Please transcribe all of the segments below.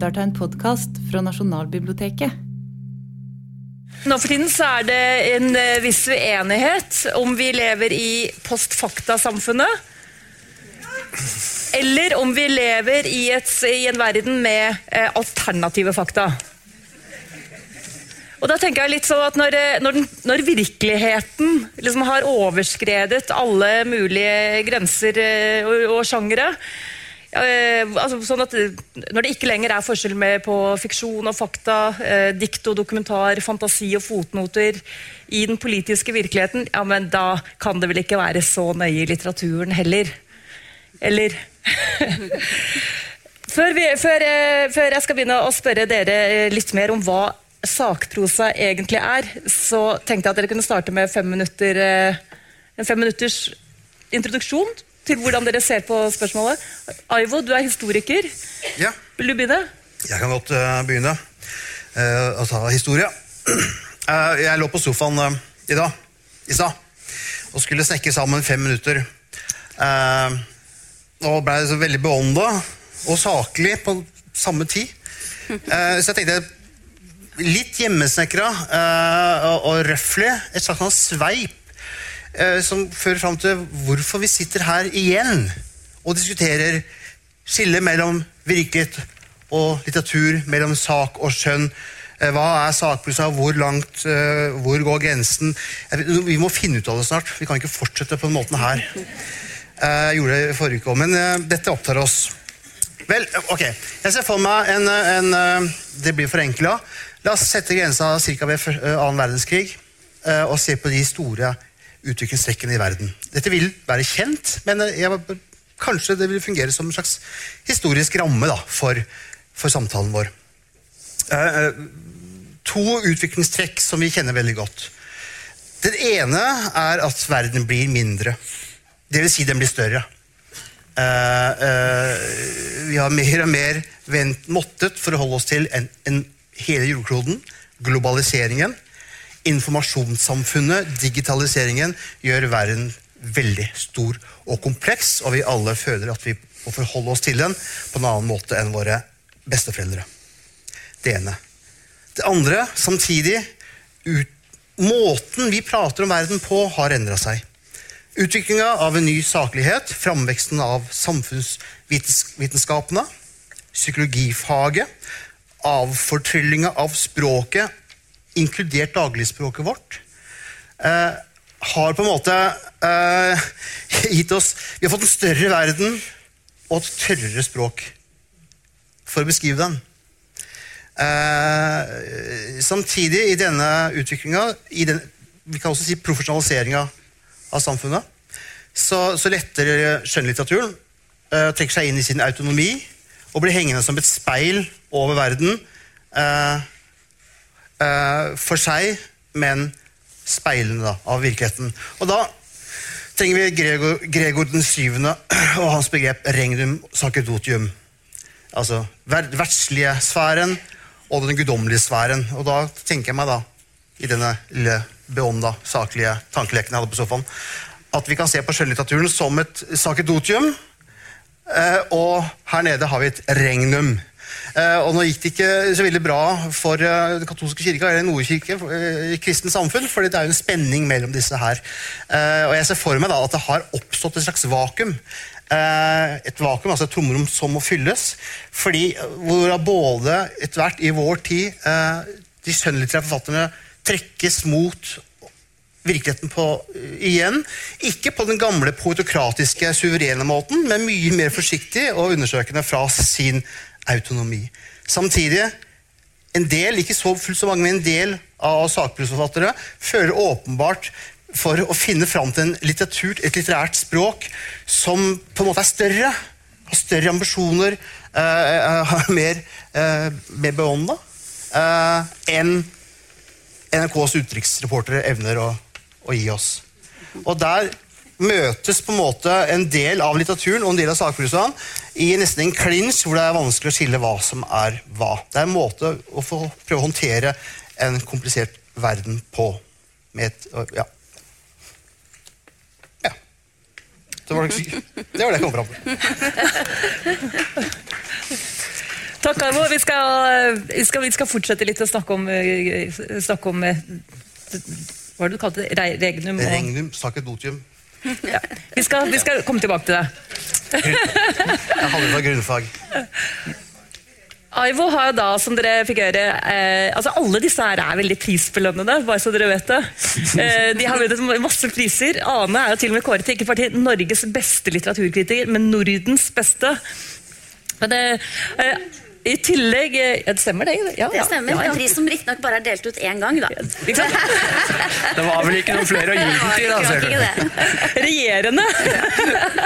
lytter til en podkast fra Nasjonalbiblioteket. Nå for tiden så er det en eh, viss uenighet om vi lever i postfakta-samfunnet. Eller om vi lever i, et, i en verden med eh, alternative fakta. Og da tenker jeg litt sånn at Når, eh, når, den, når virkeligheten liksom har overskredet alle mulige grenser eh, og, og sjangere eh, altså sånn at Når det ikke lenger er forskjell med på fiksjon og fakta, eh, dikt og dokumentar, fantasi og fotnoter i den politiske virkeligheten, ja, men da kan det vel ikke være så nøye i litteraturen heller. Eller før, vi, før, eh, før jeg skal begynne å spørre dere eh, litt mer om hva sakprosa egentlig er, så tenkte jeg at dere kunne starte med fem minutter, eh, en fem minutters introduksjon til hvordan dere ser på spørsmålet. Aivo, du er historiker. Ja, Vil du begynne? jeg kan godt uh, begynne Uh, å ta historie. Uh, jeg lå på sofaen uh, i dag, i stad, og skulle snakke sammen fem minutter. Uh, og ble så veldig beånda og saklig på samme tid. Så jeg tenkte litt hjemmesnekra og, og røffelig, et slags sånn sveip som fører fram til hvorfor vi sitter her igjen og diskuterer skillet mellom virkelighet og litteratur, mellom sak og skjønn. Eh, Hva er sakprosa, hvor langt, eh, hvor går grensen? Vi må finne ut av det snart. Vi kan ikke fortsette på den måten her. Eh, Jeg gjorde det forrige uke òg, men eh, dette opptar oss. Vel, ok. Jeg ser for meg en, en eh, Det blir forenkla. La oss sette grensa ca. ved eh, annen verdenskrig eh, og se på de store utviklingstrekkene i verden. Dette vil være kjent, men eh, jeg, kanskje det vil fungere som en slags historisk ramme da, for, for samtalen vår. Eh, eh, to utviklingstrekk som vi kjenner veldig godt. Den ene er at verden blir mindre. Vil si den blir større. Eh, eh, vi har mer og mer vent, måttet forholde oss til en, en hele jordkloden. Globaliseringen, informasjonssamfunnet, digitaliseringen gjør verden veldig stor og kompleks, og vi alle føler at vi må forholde oss til den på en annen måte enn våre besteforeldre. Det ene. Det andre, samtidig, ut, måten vi prater om verden på, har endra seg. Utviklinga av en ny saklighet, framveksten av samfunnsvitenskapene, psykologifaget, avfortryllinga av språket, inkludert dagligspråket vårt, eh, har på en måte eh, gitt oss Vi har fått en større verden og et tørrere språk for å beskrive den. Eh, samtidig, i denne utviklinga, i den, vi kan også si profesjonaliseringa av samfunnet, så, så letter skjønnlitteraturen eh, trekker seg inn i sin autonomi og blir hengende som et speil over verden eh, eh, for seg, men speilende da, av virkeligheten. Og da trenger vi Gregor, Gregor den syvende og hans begrep regnum sacerdotium. Altså ver verdslige sfæren og den guddommelige sfæren. Og da tenker jeg meg da, i denne lille beånda, saklige tankeleken jeg hadde på sofaen, at vi kan se på skjønnlitteraturen som et sacerdotium, eh, og her nede har vi et regnum. Eh, og nå gikk det ikke så veldig bra for eh, den katolske kirka eller Nordkirke, i kristent samfunn, for det er jo en spenning mellom disse her. Eh, og jeg ser for meg da at det har oppstått et slags vakuum. Eh, et vakuum, altså et tomrom som må fylles. fordi eh, hvor både etter hvert i vår tid eh, de skjønnlitterære forfatterne trekkes mot virkeligheten på igjen. Ikke på den gamle poetokratiske, suverene måten, men mye mer forsiktig og undersøkende fra sin autonomi. Samtidig, en del, ikke så fullt så mange, men en del av sakprosforfattere føler åpenbart for å finne fram til en litteratur, et litterært språk som på en måte er større, har større ambisjoner, uh, uh, mer, uh, mer beånda uh, enn NRKs utenriksreportere evner å, å gi oss. Og der møtes på en måte en del av litteraturen og en del av sakprosaen i nesten en klinsj hvor det er vanskelig å skille hva som er hva. Det er en måte å få prøve å håndtere en komplisert verden på. Med et, ja. ja. Det var det, det var det jeg kom fram til. Takk, Arvo. Vi skal, vi, skal, fortsette litt å snakke om, eh, snakke om eh, Hva var det du kalte det? Re- Regnum? og- Regnum sacerdotium. Ja. Vi, skal, vi skal komme tilbake til det. Jeg hadde på grunnfag. Aivo har jo da, som dere fikk høre eh, altså Alle disse her er veldig prisbelønnede, bare så dere vet det. Eh, de har vunnet masse priser. Ane er jo til og med kåret til ikke bare til Norges beste litteraturkritiker, men Nordens beste. Men det, eh, i tillegg eh, Ja, det stemmer, det? Ja, Det stemmer. Ja, ja. En pris som riktignok bare er delt ut én gang, da. Det var vel ikke noen flere å gi den til, da, ser du. Regjerende!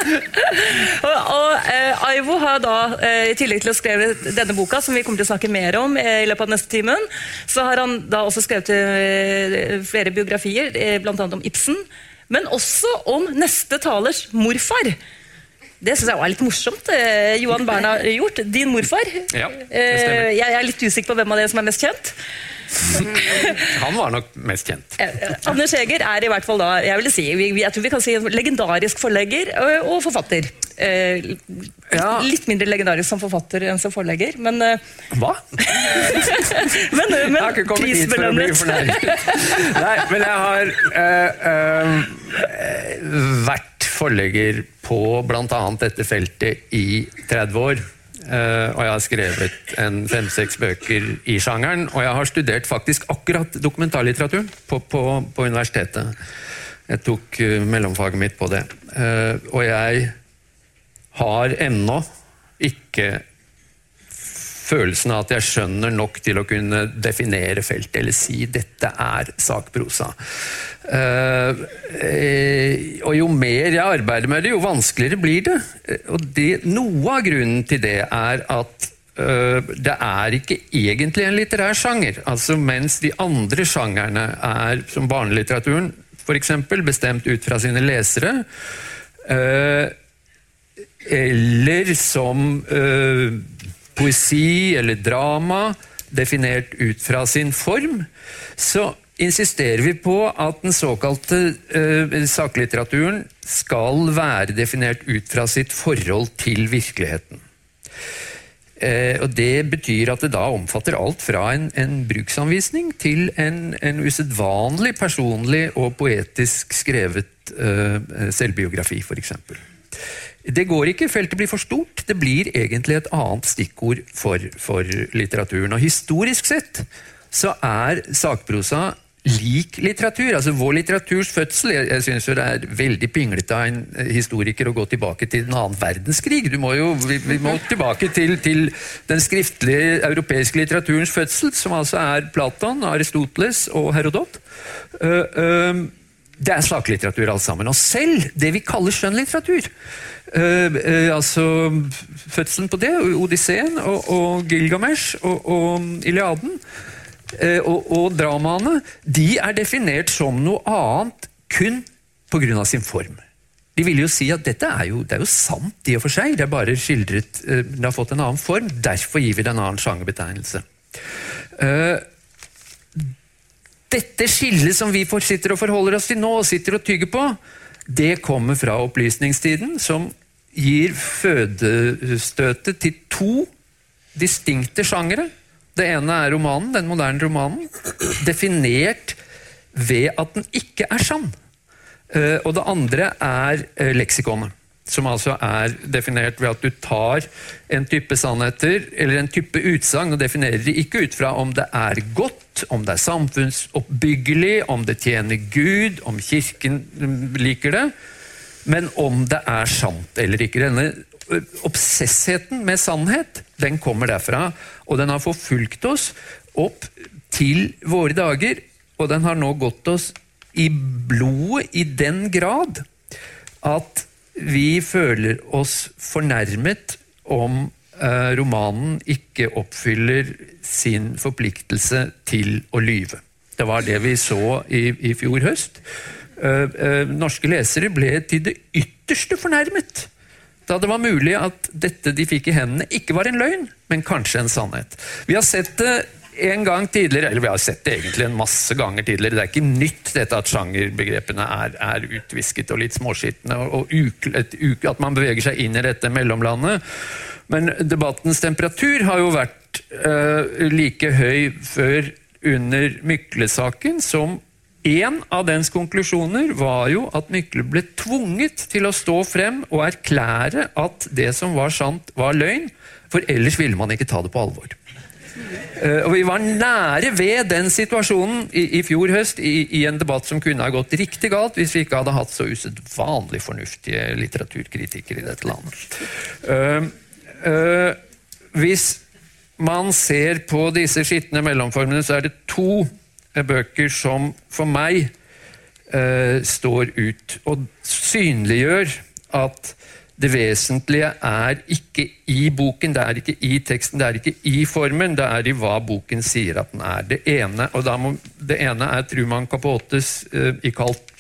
og og eh, Aivo har da, eh, i tillegg til å skrive denne boka, som vi kommer til å snakke mer om eh, i løpet av neste timen, så har han da også skrevet eh, flere biografier, eh, blant annet om Ibsen, men også om neste talers morfar. Det syns jeg var litt morsomt. Eh, Johan Berna har gjort. Din morfar. Ja, Eh, jeg er litt usikker på hvem av dere som er mest kjent. Han var nok mest kjent. Eh, Anders Heger er i hvert fall da, jeg vil si, jeg tror vi kan si en legendarisk forlegger og forfatter. Eh, Ja. Litt mindre legendarisk som forfatter enn som forlegger, men, Hva? men, men, Jeg har ikke kommet hit for å bli fornærmet. Nei, men jeg har eh, eh, vært forlegger på bl.a. dette feltet i 30 år. Eh, og jeg har skrevet en fem-seks bøker i sjangeren. Og jeg har studert faktisk akkurat dokumentarlitteraturen på, på, på universitetet. Jeg tok eh, mellomfaget mitt på det. Eh, og jeg har ennå ikke følelsen av at jeg skjønner nok til å kunne definere feltet eller si dette er sakprosa. Eh, og jo mer jeg arbeider med det, jo vanskeligere blir det. Og det, noe av grunnen til det er at eh, det er ikke egentlig en litterær sjanger. Altså Mens de andre sjangerne er, som barnelitteraturen f.eks., bestemt ut fra sine lesere. eh, eller som poesi eller drama, definert ut fra sin form, så insisterer vi på at den såkalte uh, saklitteraturen skal være definert ut fra sitt forhold til virkeligheten. Uh, og Det betyr at det da omfatter alt fra en, en bruksanvisning til en, en usedvanlig personlig og poetisk skrevet uh, selvbiografi, f.eks. Det går ikke, feltet blir for stort. Det blir egentlig et annet stikkord for, for litteraturen. Og historisk sett så er sakprosa lik litteratur. Altså vår litteraturs fødsel Jeg, jeg synes jo det er veldig pinglete av en historiker å gå tilbake til den annen verdenskrig. Du må jo, vi, vi må tilbake til, til den skriftlige europeiske litteraturens fødsel, som altså er Platon, Aristoteles og Herodot. Uh, uh, det er saklitteratur alt sammen. Og selv det vi kaller skjønnlitteratur, altså fødselen på det, Odysseen og, og Gilgamesh og, og Iliaden øh, og, og dramaene, de er definert som noe annet kun pga. sin form. De vil jo si at dette er jo, det er jo sant i og for seg, det er bare skildret Det har fått en annen form, derfor gir vi det en annen sjangerbetegnelse. Dette skillet som vi sitter og forholder oss til nå, og sitter og tygger på, det kommer fra opplysningstiden, som gir fødestøtet til to distinkte sjangere. Det ene er romanen, den moderne romanen, definert ved at den ikke er sann. Eh, Og det andre er eh, leksikonet, som altså er definert ved at du tar en type sannheter eller en type utsagn og definerer det ikke ut fra om det er godt, om det er samfunnsoppbyggelig, om det tjener Gud, om kirken mm, liker det, men om det er sant eller ikke. Denne obsessheten med sannhet, den kommer derfra, og den har forfulgt oss opp til våre dager, og den har nå gått oss i blodet i den grad at vi føler oss fornærmet om eh, romanen ikke oppfyller sin forpliktelse til å lyve. Det var det vi så i, i fjor høst. Eh, eh, norske lesere ble til det ytterste fornærmet da det var mulig at dette de fikk i hendene, ikke var en løgn, men kanskje en sannhet. Vi har sett det en gang tidligere, eller vi har sett det egentlig en masse ganger tidligere, det er ikke nytt dette at sjangerbegrepene er, er utvisket og litt småskitne, og, og at man beveger seg inn i dette mellomlandet. Men debattens temperatur har jo vært øh, like høy før under Mykle-saken som en av dens konklusjoner var jo at Mykle ble tvunget til å stå frem og erklære at det som var sant, var løgn, for ellers ville man ikke ta det på alvor. Uh, og Vi var nære ved den situasjonen i, i fjor høst i, i, en debatt som kunne ha gått riktig galt hvis vi ikke hadde hatt så usedvanlig fornuftige litteraturkritikere i dette landet. Uh, uh, hvis man ser på disse skitne mellomformene, så er det to bøker som for meg står ut og synliggjør at det vesentlige er ikke i boken, det er ikke i teksten, det er ikke i formen, det er i hva boken sier at den er. Det ene, må, det ene er Truman Capotes uh, kaldt,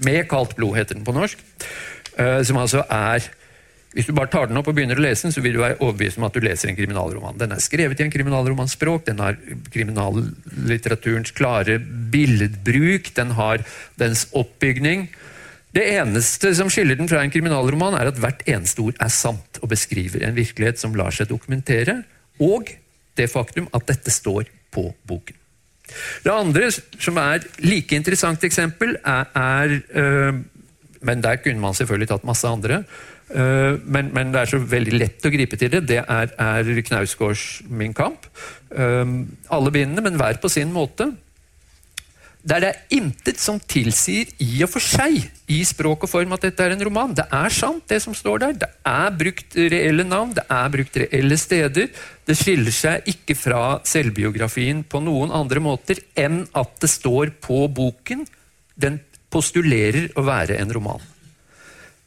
med kaldt blod, heter den på norsk. eh, som altså er Hvis du bare tar den opp og begynner å lese den, så vil du være overbevist om at du leser en kriminalroman. Den er skrevet i en kriminalromanspråk, den har kriminallitteraturens klare billedbruk, den har dens oppbygning. Det eneste som skiller den fra en kriminalroman, er at hvert eneste ord er sant og beskriver en virkelighet som lar seg dokumentere, og det faktum at dette står på boken. Det andre, som er like interessant eksempel, er, er øh, Men der kunne man selvfølgelig tatt masse andre. Øh, men, men, det er så veldig lett å gripe til det. Det er, er Knausgårds Min kamp. Øh, alle bindene, men hver på sin måte der det er intet som tilsier i og for seg i språk og form at dette er en roman. Det er sant, det som står der. Det er brukt reelle navn, det er brukt reelle steder. Det skiller seg ikke fra selvbiografien på noen andre måter enn at det står på boken. Den postulerer å være en roman.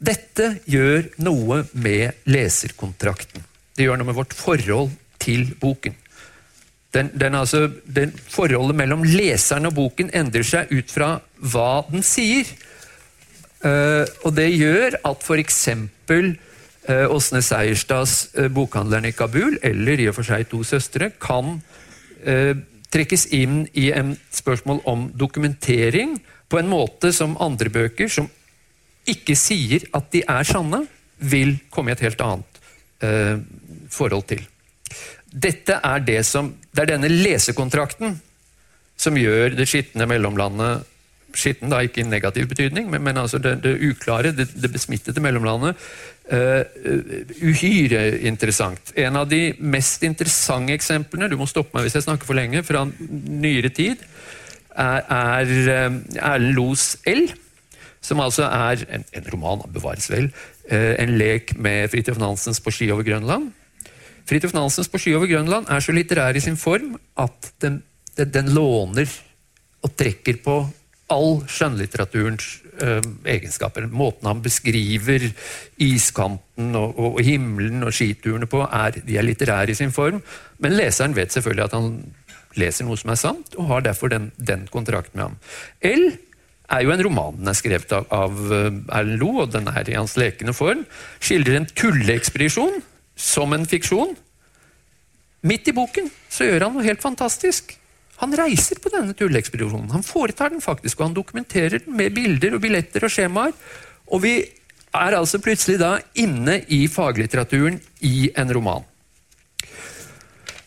Dette gjør noe med leserkontrakten. Det gjør noe med vårt forhold til boken. Den, den, altså, den forholdet mellom leseren og boken endrer seg ut fra hva den sier. Uh, og det gjør at f.eks. Uh, Åsne Seierstads uh, 'Bokhandleren i Kabul', eller i og for seg 'To søstre', kan uh, trekkes inn i en spørsmål om dokumentering på en måte som andre bøker, som ikke sier at de er sanne, vil komme i et helt annet forhold til. Dette er det som Det er denne lesekontrakten som gjør det skitne mellomlandet Skitten, da, ikke i negativ betydning, men, men altså det, det, uklare, det, det besmittede mellomlandet, uh, uhyre interessant. En av de mest interessante eksemplene, du må stoppe meg hvis jeg snakker for lenge, fra nyere tid, er, Erlend Los L. Som altså er en, en roman, bevares vel, uh, en lek med Fridtjof Nansens 'På ski over Grønland'. Fridtjof Nansens 'På ski over Grønland' er så litterær i sin form at den, den, den låner og trekker på all skjønnlitteraturens eh, egenskaper. Måten han beskriver iskanten og, og, himmelen og skiturene på, er, de er litterære i sin form. Men leseren vet selvfølgelig at han leser noe som er sant, og har derfor den, den kontrakten med ham. L er jo en roman. Den er skrevet av, av Erlend Lo, og den er i hans lekende form. Skildrer en tulleekspedisjon som en fiksjon. Midt i boken så gjør han noe helt fantastisk. Han reiser på denne tulleekspedisjonen. Han foretar den faktisk, og han dokumenterer den med bilder og billetter og skjemaer. Og vi er altså plutselig da inne i faglitteraturen i en roman.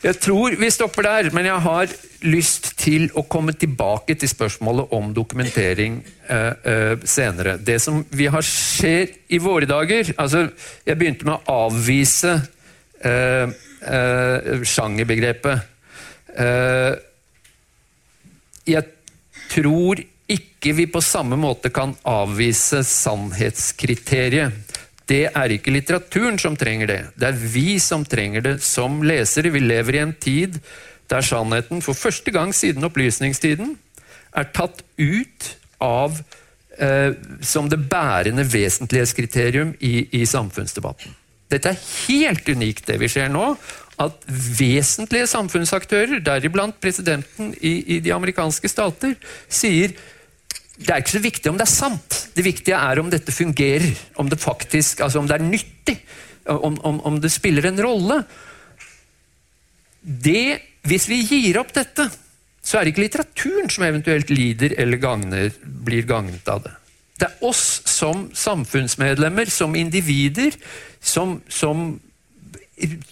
Jeg tror vi stopper der, men jeg har lyst til å komme tilbake til spørsmålet om dokumentering uh, uh, senere. Det som vi har skjer i våre dager altså Jeg begynte med å avvise uh, sjangerbegrepet. jeg tror ikke vi på samme måte kan avvise sannhetskriteriet. Det er ikke litteraturen som trenger det. Det er vi som trenger det som lesere. Vi lever i en tid der sannheten for første gang siden opplysningstiden er tatt ut av eh, som det bærende vesentlighetskriterium i, i samfunnsdebatten. Dette er helt unikt, det vi ser nå. At vesentlige samfunnsaktører, deriblant presidenten i, i de amerikanske stater, sier det er ikke så viktig om det er sant. Det viktige er om dette fungerer. Om det faktisk, altså om det er nyttig. Om, om, om det spiller en rolle. Det hvis vi gir opp dette, så er det ikke litteraturen som eventuelt lider eller gagner, blir gagnet av det. Det er oss som samfunnsmedlemmer, som individer, som, som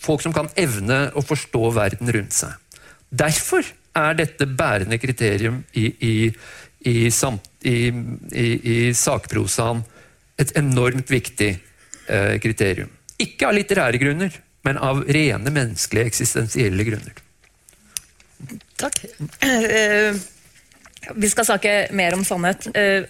folk som kan evne å forstå verden rundt seg. Derfor er dette bærende kriterium i, i, i, i, i sakprosaen et enormt viktig eh, kriterium. Ikke av litterære grunner, men av rene menneskelige, eksistensielle grunner. Takk. Eh, vi skal snakke mer om sannhet. Eh,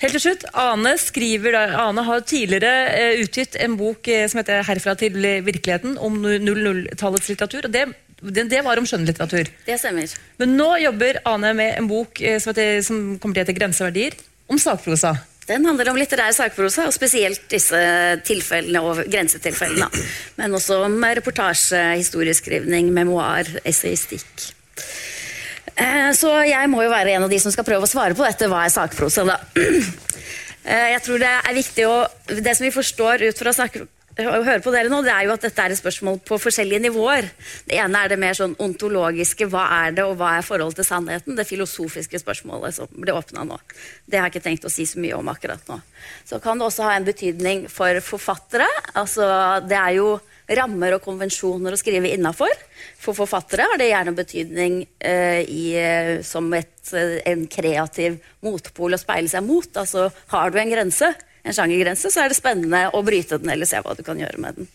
helt til slutt, Ane, skriver, Ane har tidligere eh, utgitt en bok som heter 'Herfra til virkeligheten', om 00-tallets litteratur. og det, det, det var om skjønnlitteratur. Det stemmer. Men nå jobber Ane med en bok som, heter, som kommer til å hete 'Grenseverdier', om sakprosa. Den handler om litterær sakprosa, og spesielt disse tilfellene og grensetilfellene. Men også om reportasje, historieskrivning, memoar, essayistikk. Eh, så jeg må jo være en av de som skal prøve å svare på dette. Hva er sakprosa, da? Eh, jeg tror Det er viktig å, det som vi forstår ut fra sak, å høre på dere nå, det er jo at dette er et spørsmål på forskjellige nivåer. Det ene er det mer sånn ontologiske. Hva er det, og hva er forholdet til sannheten? Det filosofiske spørsmålet som ble åpna nå. Det har jeg ikke tenkt å si så mye om akkurat nå. Så kan det også ha en betydning for forfattere. Altså, det er jo rammer og konvensjoner å skrive innafor. For forfattere har det gjerne betydning eh, i, eh, som et, eh, en kreativ motpol å speile seg mot. Altså, har du en grense, en sjangergrense, så er det spennende å bryte den eller se hva du kan gjøre med den.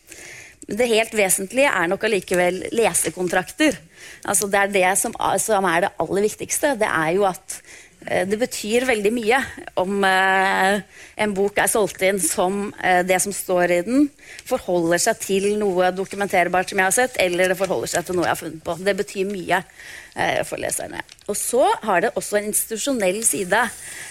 Det helt vesentlige er nok allikevel lesekontrakter. Altså det er det som, som er det aller viktigste. Det er jo at det betyr veldig mye om eh, en bok er solgt inn som eh, det som står i den, forholder seg til noe dokumenterbart som jeg har sett, eller det forholder seg til noe jeg har funnet på. Det betyr mye for leserne. Og så har det også en institusjonell side,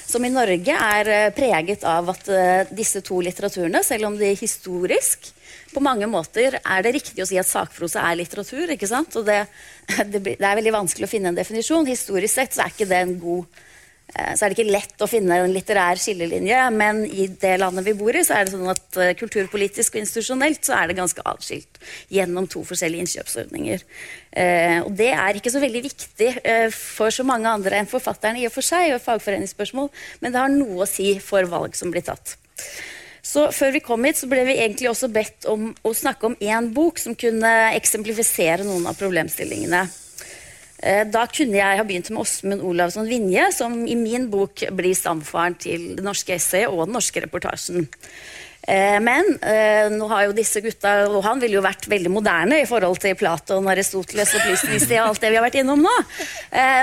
som i Norge er preget av at disse to litteraturene, selv om de historisk på mange måter er det riktig å si at sakprosa er litteratur. ikke sant? Og det, det, det er veldig vanskelig å finne en definisjon. Historisk sett så er ikke det en god Eh, så er det ikke lett å finne en litterær skillelinje, men i det landet vi bor i, så er det sånn at eh, kulturpolitisk og institusjonelt så er det ganske atskilt gjennom to forskjellige innkjøpsordninger. Eh, og det er ikke så veldig viktig for så mange andre enn forfatterne i og for seg, og fagforeningsspørsmål, men det har noe å si for valg som blir tatt. Så Før vi kom hit, så ble vi egentlig også bedt om å snakke om én bok som kunne eksemplifisere noen av problemstillingene. Eh, da kunne jeg ha begynt med Åsmund Olavsson Vinje, som i min bok blir stamfaren til det norske essayet og den norske reportasjen. Eh, men eh, nå har jo disse gutta, og han ville jo vært veldig moderne i forhold til Platon, Aristoteles, opplysningstid og alt det vi har vært innom nå.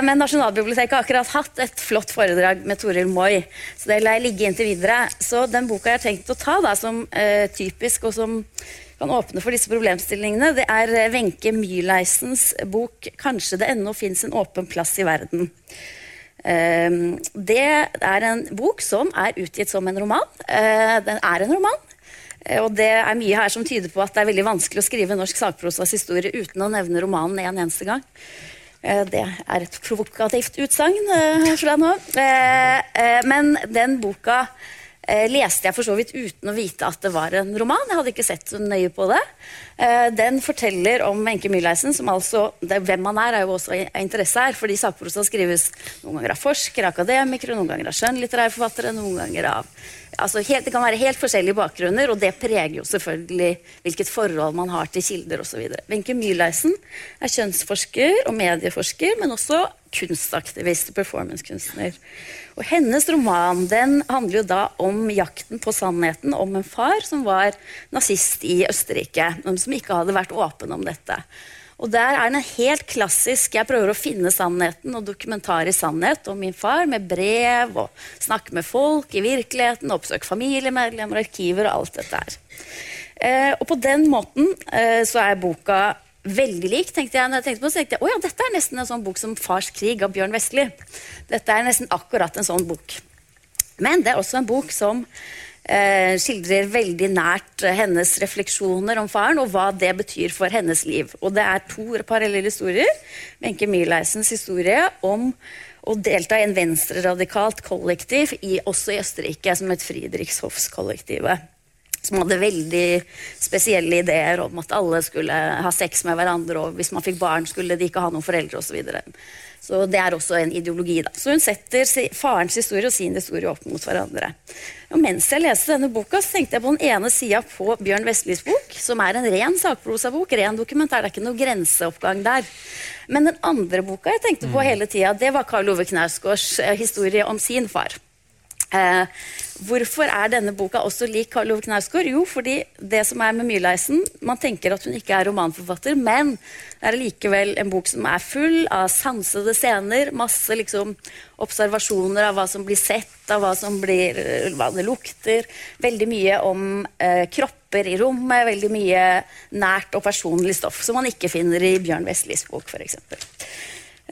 Men Nasjonalbiblioteket har akkurat hatt et flott foredrag med Toril Moi, så det lar jeg ligge inntil videre. Så den boka jeg har tenkt å ta da, som typisk og som kan åpne for disse problemstillingene, det er eh, Wenche Myhleisens bok 'Kanskje det ennå fins en åpen plass i verden'. Ehm, det er en bok som er utgitt som en roman. Eh, den er en roman. Eh, og det er mye her som tyder på at det er veldig vanskelig å skrive norsk sakprosas historie uten å nevne romanen en eneste gang. Det er et provokativt utsagn fra nå. Men den boka eh, leste jeg for så vidt uten å vite at det var en roman. Jeg hadde ikke sett så nøye på det. Eh, den forteller om Wenche Myhleisen, som altså det, Hvem han er, er jo også av interesse her. fordi sakprosa skrives noen ganger av forskere, akademikere, noen ganger av skjønnlitterære forfattere, noen ganger av altså helt, Det kan være helt forskjellige bakgrunner, og det preger jo selvfølgelig hvilket forhold man har til kilder osv. Wenche Myhleisen er kjønnsforsker og medieforsker, men også kunstaktivist, performancekunstner. Og hennes roman den handler jo da om jakten på sannheten om en far som var nazist i Østerrike, men som ikke hadde vært åpen om dette. Og der er den helt klassisk Jeg prøver å finne sannheten og dokumentarisk sannhet om min far med brev og snakke med folk i virkeligheten, oppsøke familiemedlemmer, arkiver og alt dette her. Eh, og på den måten eh, så er boka veldig lik. tenkte jeg, når jeg tenkte på så tenkte jeg, oh ja, Dette er nesten en sånn bok som 'Fars krig' av Bjørn Vestli. Dette er nesten akkurat en sånn bok. Men det er også en bok som eh, skildrer veldig nært eh, hennes refleksjoner om faren, og hva det betyr for hennes liv. Og det er to parallelle historier. Wenche Myhleisens historie om å delta i en venstreradikalt kollektiv, i, også i Østerrike, som het Friedrichshofskollektivet som hadde veldig spesielle ideer om at alle skulle ha sex med hverandre, og hvis man fikk barn, skulle de ikke ha noen foreldre osv. Så, videre. så det er også en ideologi. da. Så hun setter farens historie og sin historie opp mot hverandre. Og mens jeg leste denne boka, så tenkte jeg på den ene sida på Bjørn Vestlis bok, som er en ren sakprosabok, ren dokumentar. Det er ikke noe grenseoppgang der. Men den andre boka jeg tenkte på hele tida, det var Karl Ove Knausgårds eh, historie om sin far. Eh, hvorfor er denne boka også lik Karl Ove Knausgård? Jo, fordi det som er med Myrleisen Man tenker at hun ikke er romanforfatter, men det er likevel en bok som er full av sansede scener. Masse liksom observasjoner av hva som blir sett, av hva, som blir, hva det lukter. Veldig mye om eh, kropper i rommet, veldig mye nært og personlig stoff som man ikke finner i Bjørn Westlis bok, f.eks.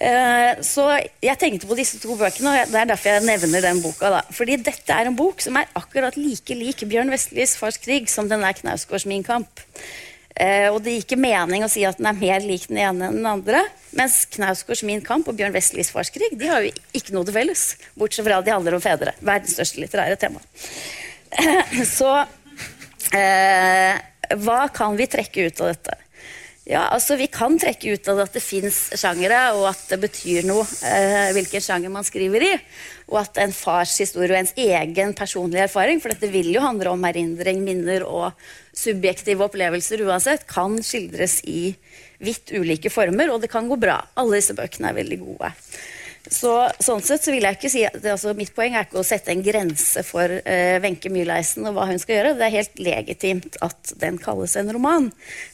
Eh, Så jeg tenkte på disse to bøkene, og det er derfor jeg nevner den boka. da. Fordi dette er en bok som er akkurat like lik Bjørn Vestlis Fars krig som den er Knausgårds Min kamp. Eh, og det gir ikke mening å si at den er mer lik den ene enn den andre. Mens Knausgårds Min kamp og Bjørn Vestlis Fars krig de har jo ikke noe til felles. Bortsett fra at de handler om fedre. Verdens største litterære tema. Så eh, hva kan vi trekke ut av dette? Ja, altså Vi kan trekke ut av at det fins sjangere, og at det betyr noe eh, hvilken sjanger man skriver i. Og at en fars historie og ens egen personlige erfaring, for dette vil jo handle om erindring, minner og subjektive opplevelser uansett, kan skildres i vidt ulike former, og det kan gå bra. Alle disse bøkene er veldig gode. Så, sånn sett så vil jeg ikke si at, altså, Mitt poeng er ikke å sette en grense for Wenche uh, Myhleisen og hva hun skal gjøre. Det er helt legitimt at den kalles en roman,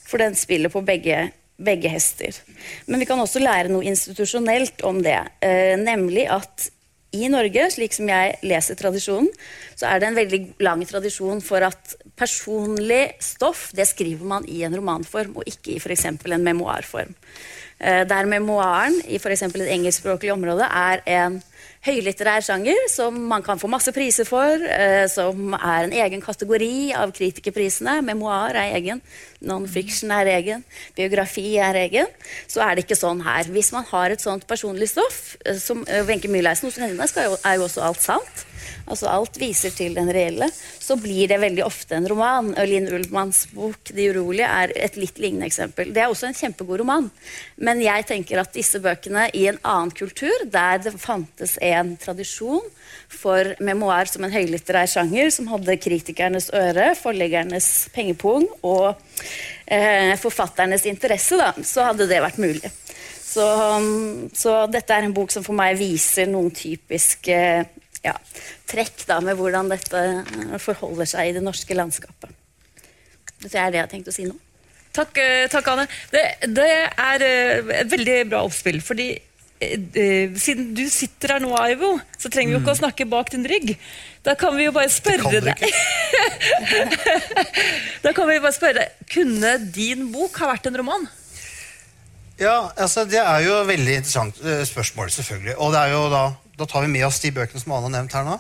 for den spiller på begge, begge hester. Men vi kan også lære noe institusjonelt om det, uh, nemlig at i Norge, slik som jeg leser tradisjonen, så er det en veldig lang tradisjon for at personlig stoff det skriver man i en romanform, og ikke i f.eks. en memoarform. Eh, Der memoaren i f.eks. et engelskspråklig område er en høylitterær sjanger som man kan få masse priser for, eh, som er en egen kategori av kritikerprisene. Memoar er egen, non-fiction er egen, biografi er egen. Så er det ikke sånn her. Hvis man har et sånt personlig stoff, eh, som Wenche Myhleisen hos henne er jo også alt sant, altså alt viser til den reelle, så blir det veldig ofte en roman. Linn Ullmanns bok 'De urolige' er et litt lignende eksempel. Det er også en kjempegod roman, men jeg tenker at disse bøkene i en annen kultur, der det fantes en tradisjon for memoar som en høylitterær sjanger, som hadde kritikernes øre, forleggernes pengepung og eh, forfatternes interesse, da, så hadde det vært mulig. Så, så dette er en bok som for meg viser noen typiske ja, trekk da, med hvordan dette eh, forholder seg i det norske landskapet. Det er det jeg har tenkt å si nå. Takk, eh, takk Anne. Det, det er eh, et veldig bra oppspill. fordi siden du sitter her nå, Aivo, så trenger vi jo ikke å snakke bak din rygg. Da kan vi jo bare spørre kan du deg Da kan vi bare spørre Kunne din bok ha vært en roman? Ja, altså Det er jo et veldig interessant spørsmål, selvfølgelig. Og det er jo da, da tar vi med oss de bøkene som Ane har nevnt her nå.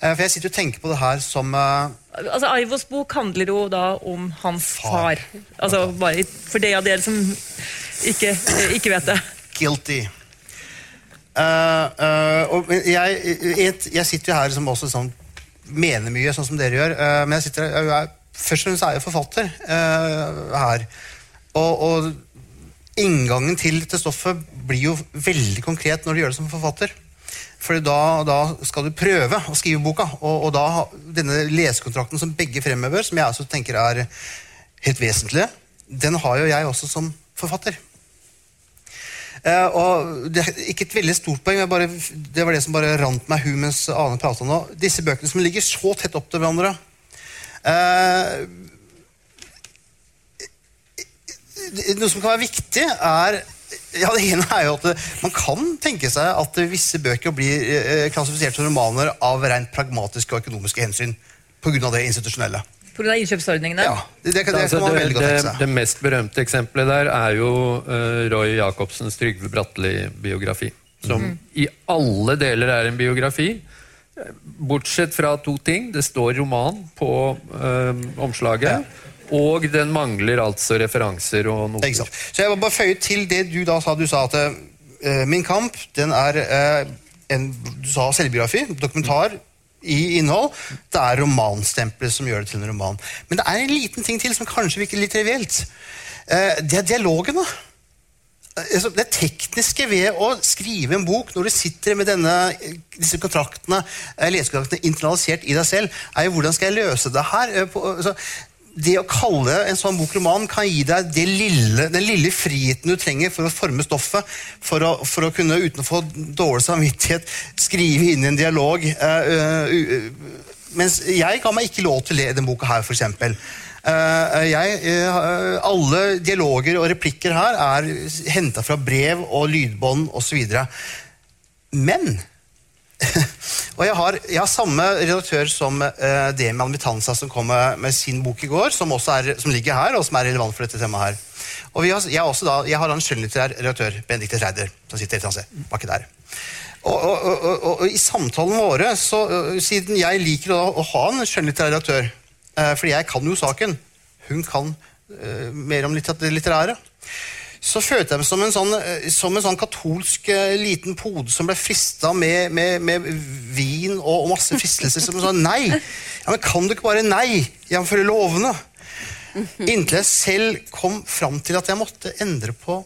Eh, For jeg sitter og tenker på det her som eh, Altså, Aivos bok handler jo da om hans Far. far. Altså, bare For de av dere som ikke, eh, ikke vet det. guilty. Uh, uh, og jeg, jeg, jeg sitter jo her som også sånn, mener mye, sånn som dere gjør. Uh, men jeg sitter, jeg er, først og fremst er jeg forfatter her. Og, og inngangen til dette stoffet blir jo veldig konkret når du gjør det som forfatter. For da, da skal du prøve å skrive boka, og, og da denne lesekontrakten som begge fremhever, som jeg også tenker er helt vesentlig, den har jo jeg også som forfatter. Eh, og det er ikke et veldig stort poeng, bare, det var det som bare rant meg hu mens Ane prata nå. Disse bøkene som ligger så tett opp til hverandre. Eh, noe som kan være viktig, er ja, Det ene er jo at det, man kan tenke seg at visse bøker blir eh, klassifisert som romaner av rent pragmatiske og økonomiske hensyn. Pga. det institusjonelle. Pga. innkjøpsordningene. Ja, det, det, kan- det Altså, kan man det, det, mest berømte eksempelet der er jo uh, Roy Jacobsens Trygve Bratteli-biografi. Som mm. i alle deler er en biografi. Bortsett fra to ting. Det står roman på uh, omslaget. Og den mangler altså referanser og. Ikke sant? Så jeg vil bare føye til det du da sa. Du sa at uh, Min kamp den er uh, en du sa selvbiografi, dokumentar i innhold. Det er romanstempelet som gjør det til en roman. Men det er en liten ting til som kanskje virker litt trivielt. Eh, det er dialogene. da. det tekniske ved å skrive en bok når du sitter med denne, disse kontraktene, internalisert i deg selv, er jo hvordan skal jeg løse det her? På, altså, det å kalle en sånn bok roman kan gi deg lille, den lille friheten du trenger for å forme stoffet, for å, for å kunne, uten å få dårlig samvittighet, skrive inn i en dialog. Uh, uh, mens jeg ga meg ikke lov til det i denne boka her, eksempel. Uh, jeg, alle dialoger og replikker her er henta fra brev og lydbånd osv. Men og jeg har, jeg har, samme redaktør som uh, Demian Mitanza, som kom med, med, sin bok i går, som, er, som, ligger her, og som er relevant for dette temaet her. Og har, jeg, også da, jeg har en skjønnlitterær redaktør, Benedicte Reider, som sitter rett og annet sted baki der. Og, og, og, i samtalene våre, så, uh, siden jeg liker å, å ha en skjønnlitterær redaktør, uh, fordi jeg kan jo saken, hun kan uh, mer om litt litterære så følte jeg meg som en sånn, eh, som en sånn katolsk uh, liten pode som ble frista med, med, med, vin og, og masse fristelser. Som sa nei. Ja, men kan du ikke bare nei, jf. lovene? Inntil jeg selv kom fram til at jeg måtte endre på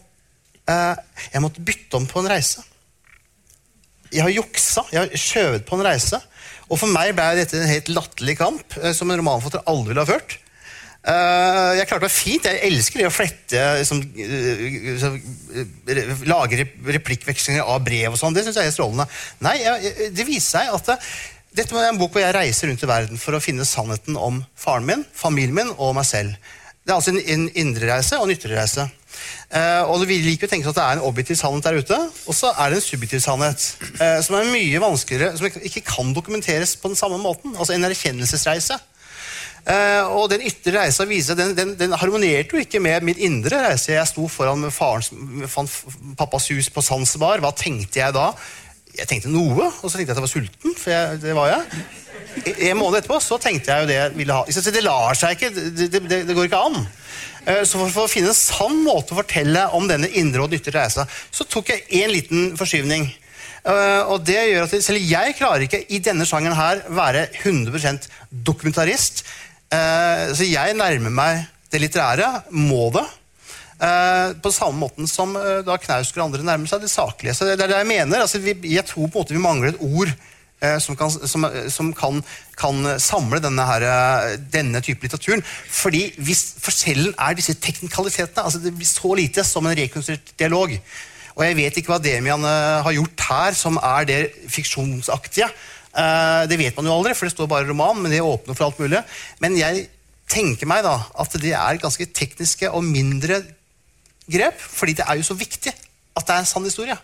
eh, Jeg måtte bytte om på en reise. Jeg har juksa, jeg har skjøvet på en reise. Og for meg ble dette en helt latterlig kamp uh, som en romanforfatter aldri ville ha ført. Uh, jeg klarte meg fint. Jeg elsker det å flette liksom, uh, Lage replikkvekslinger av brev og sånn. Det syns jeg er strålende. Nei, det viser seg at det, dette er en bok hvor jeg reiser rundt i verden for å finne sannheten om faren min, familien min og meg selv. Det er altså en, indrereise indre reise og en ytrereise. Uh, og Vi liker å tenke at det er en objektiv sannhet der ute, og så er det en subjektiv sannhet. som er mye vanskeligere, som ikke kan dokumenteres på den samme måten. Altså en erkjennelsesreise. Uh, og den ytre reisa viser, den, den, den, harmonerte jo ikke med min indre reise. Jeg sto foran farens, pappas hus på Zanzibar. Hva tenkte jeg da? Jeg tenkte noe, og så tenkte jeg at jeg var sulten. for jeg, det var jeg. En måned etterpå så tenkte jeg jo det jeg ville ha. Så det lar seg ikke, det, det, det går ikke an. Uh, så for, å finne en sann måte å fortelle om denne indre og ytre reisa, så tok jeg en liten forskyvning. Uh, og det gjør at Selv jeg klarer ikke i denne sjangeren her være 100% dokumentarist. Uh, så jeg nærmer meg det litterære. Må det. Uh, på samme måten som uh, da Knausgård og andre nærmer seg det saklige. Så det, er det jeg mener. Altså, vi, jeg tror på en måte vi mangler et ord som, kan, som, som kan, kan, samle denne, her, denne type litteraturen. Fordi hvis forskjellen er disse teknikalitetene altså Det blir så lite som en rekonstruert dialog. Og jeg vet ikke hva Demian har gjort her, som er det fiksjonsaktige. Uh, det vet man jo aldri, for det står bare roman, men det åpner for alt mulig. Men jeg tenker meg da at det er ganske tekniske og mindre grep, fordi det er jo så viktig at det er en sann historie.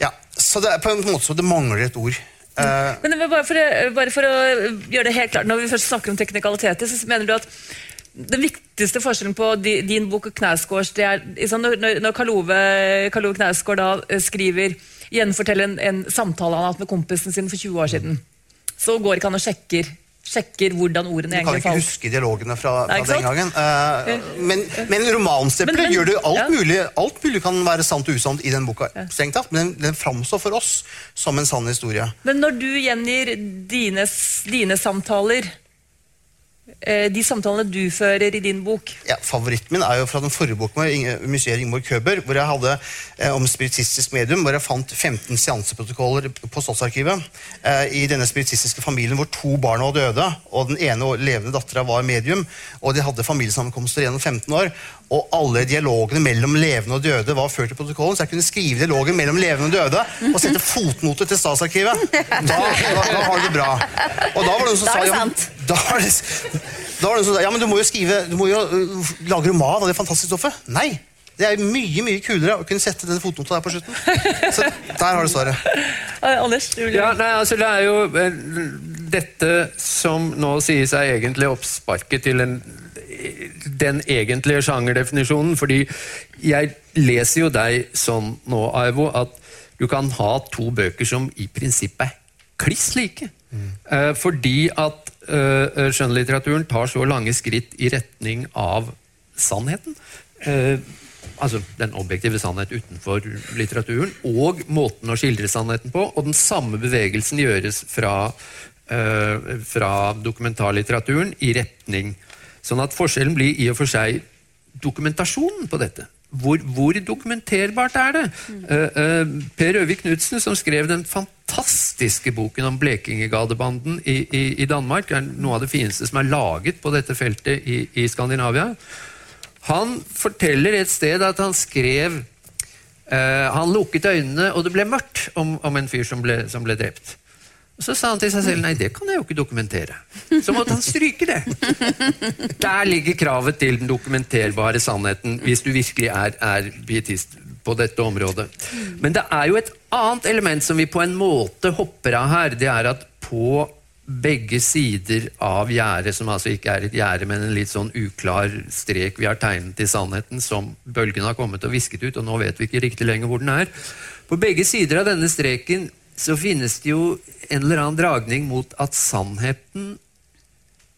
Ja, Så det er på en måte så det mangler et ord. Uh, men bare for, bare for, å gjøre det helt klart, Når vi først snakker om teknikaliteter, så mener du at den viktigste forskjellen på din bok og Knausgårds det er når, når Karl Ove Knausgård eh, skriver gjenfortelle en, en samtale han har hatt med kompisen sin for 20 år siden. Så går ikke han og sjekker, sjekker hvordan ordene egentlig falt. Du kan ikke huske dialogene fra, fra den gangen. Uh, men, men romanstempelet gjør det alt ja. mulig. Alt mulig kan være sant og usant i den boka. Ja. tatt, Men den, den framstår for oss som en sann historie. Men når du gjengir dine, dine samtaler de samtalene du fører i din bok? Ja, Favoritten min er jo fra den forrige boken med museet Ingeborg Køber, hvor jeg hadde eh, om spiritistisk medium, hvor jeg fant 15 seanseprotokoller på Slottsarkivet. Eh, I denne spiritistiske familien hvor to barn var døde, og den ene levende dattera var medium. Og de hadde familiesammenkomster gjennom 15 år. Og alle dialogene mellom levende og døde var ført i protokollen, så jeg kunne skrive dialogen mellom levende og døde og sette fotnote til Statsarkivet. Da, da, da har du det bra. Og da var det noen som sa ja, da er det, da var det sånn, ja, men du må jo skrive, du må jo uh, lage roman av det fantastiske stoffet. Nei! Det er mye mye kulere å kunne sette den fotnota der på slutten. Så der har du svaret. Anders, du vil... Ja, nei, altså Det er jo eh, dette som nå sies er egentlig oppsparket til en, den egentlige sjangerdefinisjonen. Fordi jeg leser jo deg sånn nå, Aivo, at du kan ha to bøker som i prinsippet er kliss like. Mm. Eh, fordi at uh, skjønnlitteraturen tar så lange skritt i retning av sannheten. Uh, altså den objektive sannhet utenfor litteraturen, og måten å skildre sannheten på. Og den samme bevegelsen gjøres fra eh, fra dokumentarlitteraturen i retning. Sånn at forskjellen blir i og for seg dokumentasjonen på dette. Hvor, hvor dokumenterbart er det? Mm. Uh, uh, per Øvik Knutsen, som skrev den fantastiske boken om Blekingegadebanden i, i, i Danmark, er noe av det fineste som er laget på dette feltet i, i Skandinavia. Han forteller et sted at han skrev Uh, Han lukket øynene, og det ble mørkt om, om en fyr som ble, som ble drept. Så sa han til seg selv nei, det kan jeg jo ikke dokumentere. Så måtte han stryke det. Der ligger kravet til den dokumenterbare sannheten, hvis du virkelig er, er pietist på dette området. Men det er jo et annet element som vi på en måte hopper av her. Det er at på begge sider av gjerdet, som altså ikke er et gjerde, men en litt sånn uklar strek vi har tegnet i sannheten, som bølgen har kommet og visket ut, og nå vet vi ikke riktig lenger hvor den er. På begge sider av denne streken så finnes det jo en eller annen dragning mot at sannheten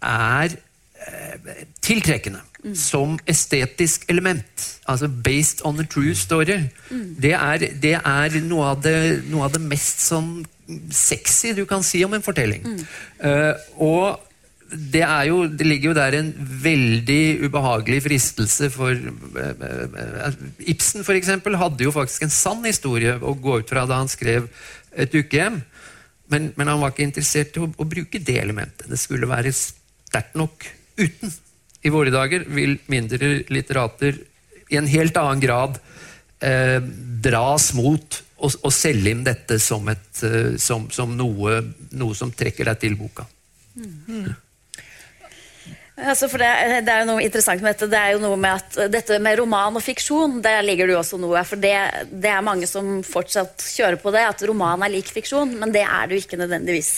er eh, tiltrekkende. Som estetisk element. Altså 'based on a true story'. Det, er, det er noe av det, noe av det mest sånn sexy du kan si om en fortelling. Eh, og det, er jo, det ligger jo der en veldig ubehagelig fristelse for uh, uh, Ibsen for eksempel, hadde jo faktisk en sann historie å gå ut fra da han skrev et ukehjem. Men, men han var ikke interessert i å, å bruke det elementet. Det skulle være sterkt nok uten. I våre dager vil mindre litterater i en helt annen grad eh, dras mot å, å selge inn dette som, et, eh, som, som noe, noe som trekker deg til boka. Altså det, det er jo noe interessant med dette. Det er jo noe med at dette med roman og fiksjon, der ligger det jo også noe. For det, det er mange som fortsatt kjører på det, at roman er lik fiksjon. Men det er det jo ikke nødvendigvis.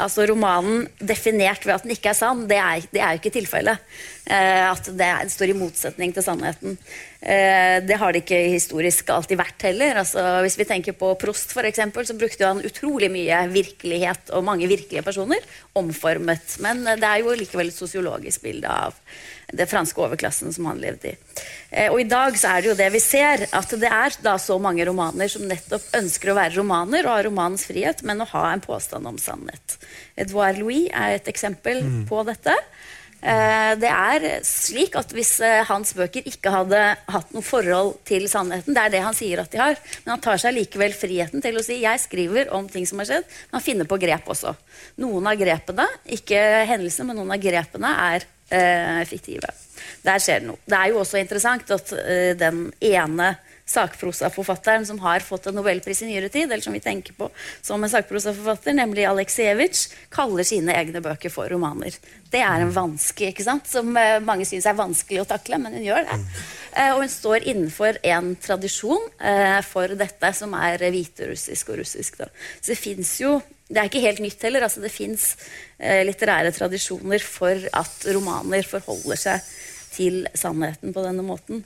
Altså Romanen definert ved at den ikke er sann, det er, det er jo ikke tilfellet. Eh, at det, står i motsetning til sannheten. Eh, det har det ikke historisk alltid vært heller. Altså, hvis vi tenker på Prost, for eksempel, så brukte han utrolig mye virkelighet og mange virkelige personer omformet. Men eh, det er jo likevel et sosiologisk bilde av det franske overklassen som han levde i. Eh, og i dag så er det jo det vi ser, at det er da så mange romaner som nettopp ønsker å være romaner og ha romanens frihet, men å ha en påstand om sannhet. Edouard Louis er et eksempel på dette. Eh, Det er slik at Hvis eh, hans bøker ikke hadde hatt noe forhold til sannheten, det er det han sier at de har, men han tar seg likevel friheten til å si jeg skriver om ting som har skjedd, men han finner på grep også. Noen av grepene, ikke hendelsene, men noen av grepene er fiktive. Der skjer det noe. Det er jo også interessant at eh, den ene sakprosaforfatteren som har fått en nobelpris i nyere tid, eller som vi tenker på som en sakprosaforfatter, nemlig Aleksejevitsj, kaller sine egne bøker for romaner. Det er en vanske ikke sant? som eh, mange syns er vanskelig å takle, men hun gjør det. Eh, og hun står innenfor en tradisjon eh, for dette som er hviterussisk og russisk. Da. Så det fins jo det er ikke helt nytt heller. altså Det fins eh, litterære tradisjoner for at romaner forholder seg til sannheten på denne måten.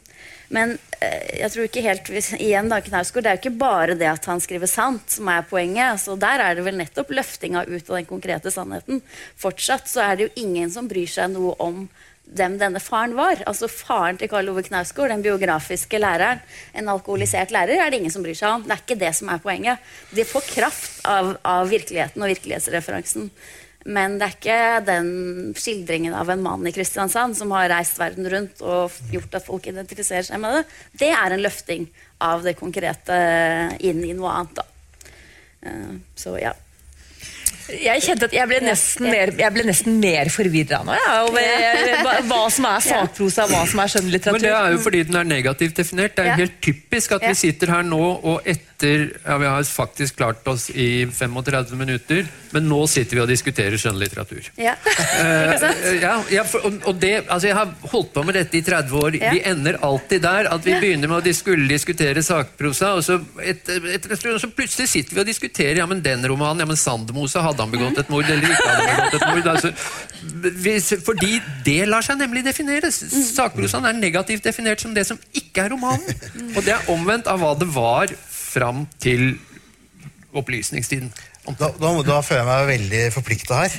Men eh, jeg tror ikke helt igjen da, Knausgård, Det er jo ikke bare det at han skriver sant som er poenget. altså Der er det vel nettopp løftinga ut av den konkrete sannheten. Fortsatt så er det jo ingen som bryr seg noe om hvem denne faren var. Altså Faren til Karl Ove Knausgård, den biografiske læreren, en alkoholisert lærer, er det ingen som bryr seg om. Det er ikke det som er poenget. De får kraft av, av virkeligheten og virkelighetsreferansen. Men det er ikke den skildringen av en mann i Kristiansand som har reist verden rundt og gjort at folk identifiserer seg med det. Det er en løfting av det konkrete inn i noe annet. da. Eh, Så ja. Jeg kjente at jeg ble nesten mer, jeg ble nesten mer forvirra nå. Ja, over eh, hva, som er sakprosa, hva som er Men det er jo fordi den er negativt definert. Det er Ja. helt typisk at vi sitter her nå og etter ja, Vi har faktisk klart oss i 35 minutter, men nå sitter vi og diskuterer skjønnlitteratur. ja. Uh. Ja, for, og, og det, altså jeg har holdt på med dette i 30 år. Vi ender alltid der at vi begynner med å de skulle diskutere sakprosa, og så, et, et, et, så plutselig sitter vi og diskuterer ja, men den romanen. ja, men Sandemose, hadde han begått et mord eller ikke? hadde han begått et mord? Altså, hvis, fordi det lar seg nemlig defineres. Sakprosaen er negativt definert som det som ikke er romanen. Og det er omvendt av hva det var fram til opplysningstiden. Da, da, da føler jeg meg veldig forplikta her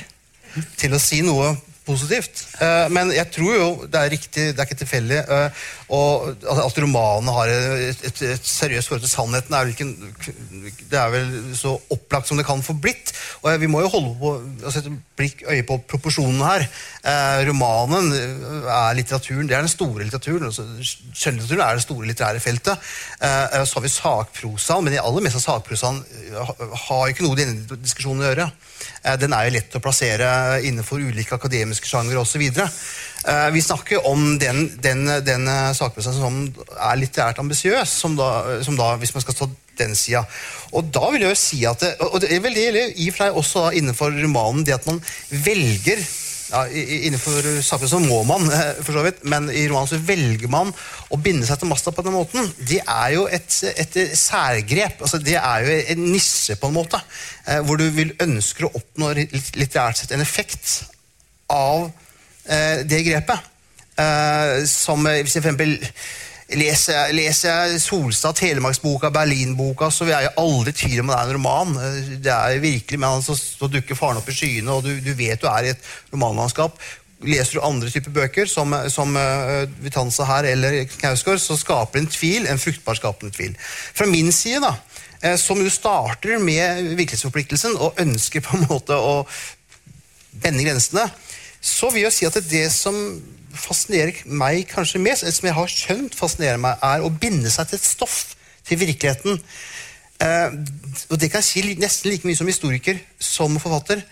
til å si noe positivt. Eh, men jeg tror jo det er riktig, det er ikke tilfeldig. eh, og altså, At romanene har et, et, et seriøst forhold til sannheten, er vel ikke, det er vel så opplagt som det kan få blitt. Og vi må jo holde på å sette blikk øye på proporsjonene her. Eh, romanen er litteraturen, det er den store litteraturen. altså Skjønnlitteraturen er det store litterære feltet. Så har vi sakprosaen, men de aller meste av sakprosaen har ikke noe i denne diskusjonen å gjøre. Eh, den er jo lett å plassere innenfor ulike akademiske sjangere osv. Eh, vi snakker om den, den, den sakprosessen som er litterært ambisiøs, som, som da, hvis man skal stå den sida. Og da vil jeg jo si at det, og det er veldig i og for seg også innenfor romanen det at man velger ja, Innenfor saken så må man, eh, for så vidt, men i romanen så velger man å binde seg til masta på den måten. Det er jo et, et særgrep. altså Det er jo en nisse, på en måte. Eh, hvor du vil ønsker å oppnå litterært sett en effekt av eh, det grepet. Som hvis jeg for eksempel Leser, jeg Solstad, Telemarksboka, Berlinboka, så vil jeg aldri tvile om det er en roman. Det er virkelig, men så, så dukker faren opp i skyene, og du, du, vet du er i et romanlandskap. Leser du andre typer bøker, som, som uh, Vitanza her eller Knausgård, så skaper det en tvil, en fruktbar skapende tvil. Fra min side, da, uh, som jo starter med virkelighetsforpliktelsen og ønsker på en måte å bende grensene, så vil jeg si at det som fascinerer meg kanskje mest, eller som jeg har skjønt fascinerer meg, er å binde seg til et stoff, til virkeligheten. Eh, og det kan jeg si nesten like mye som historiker som forfatter.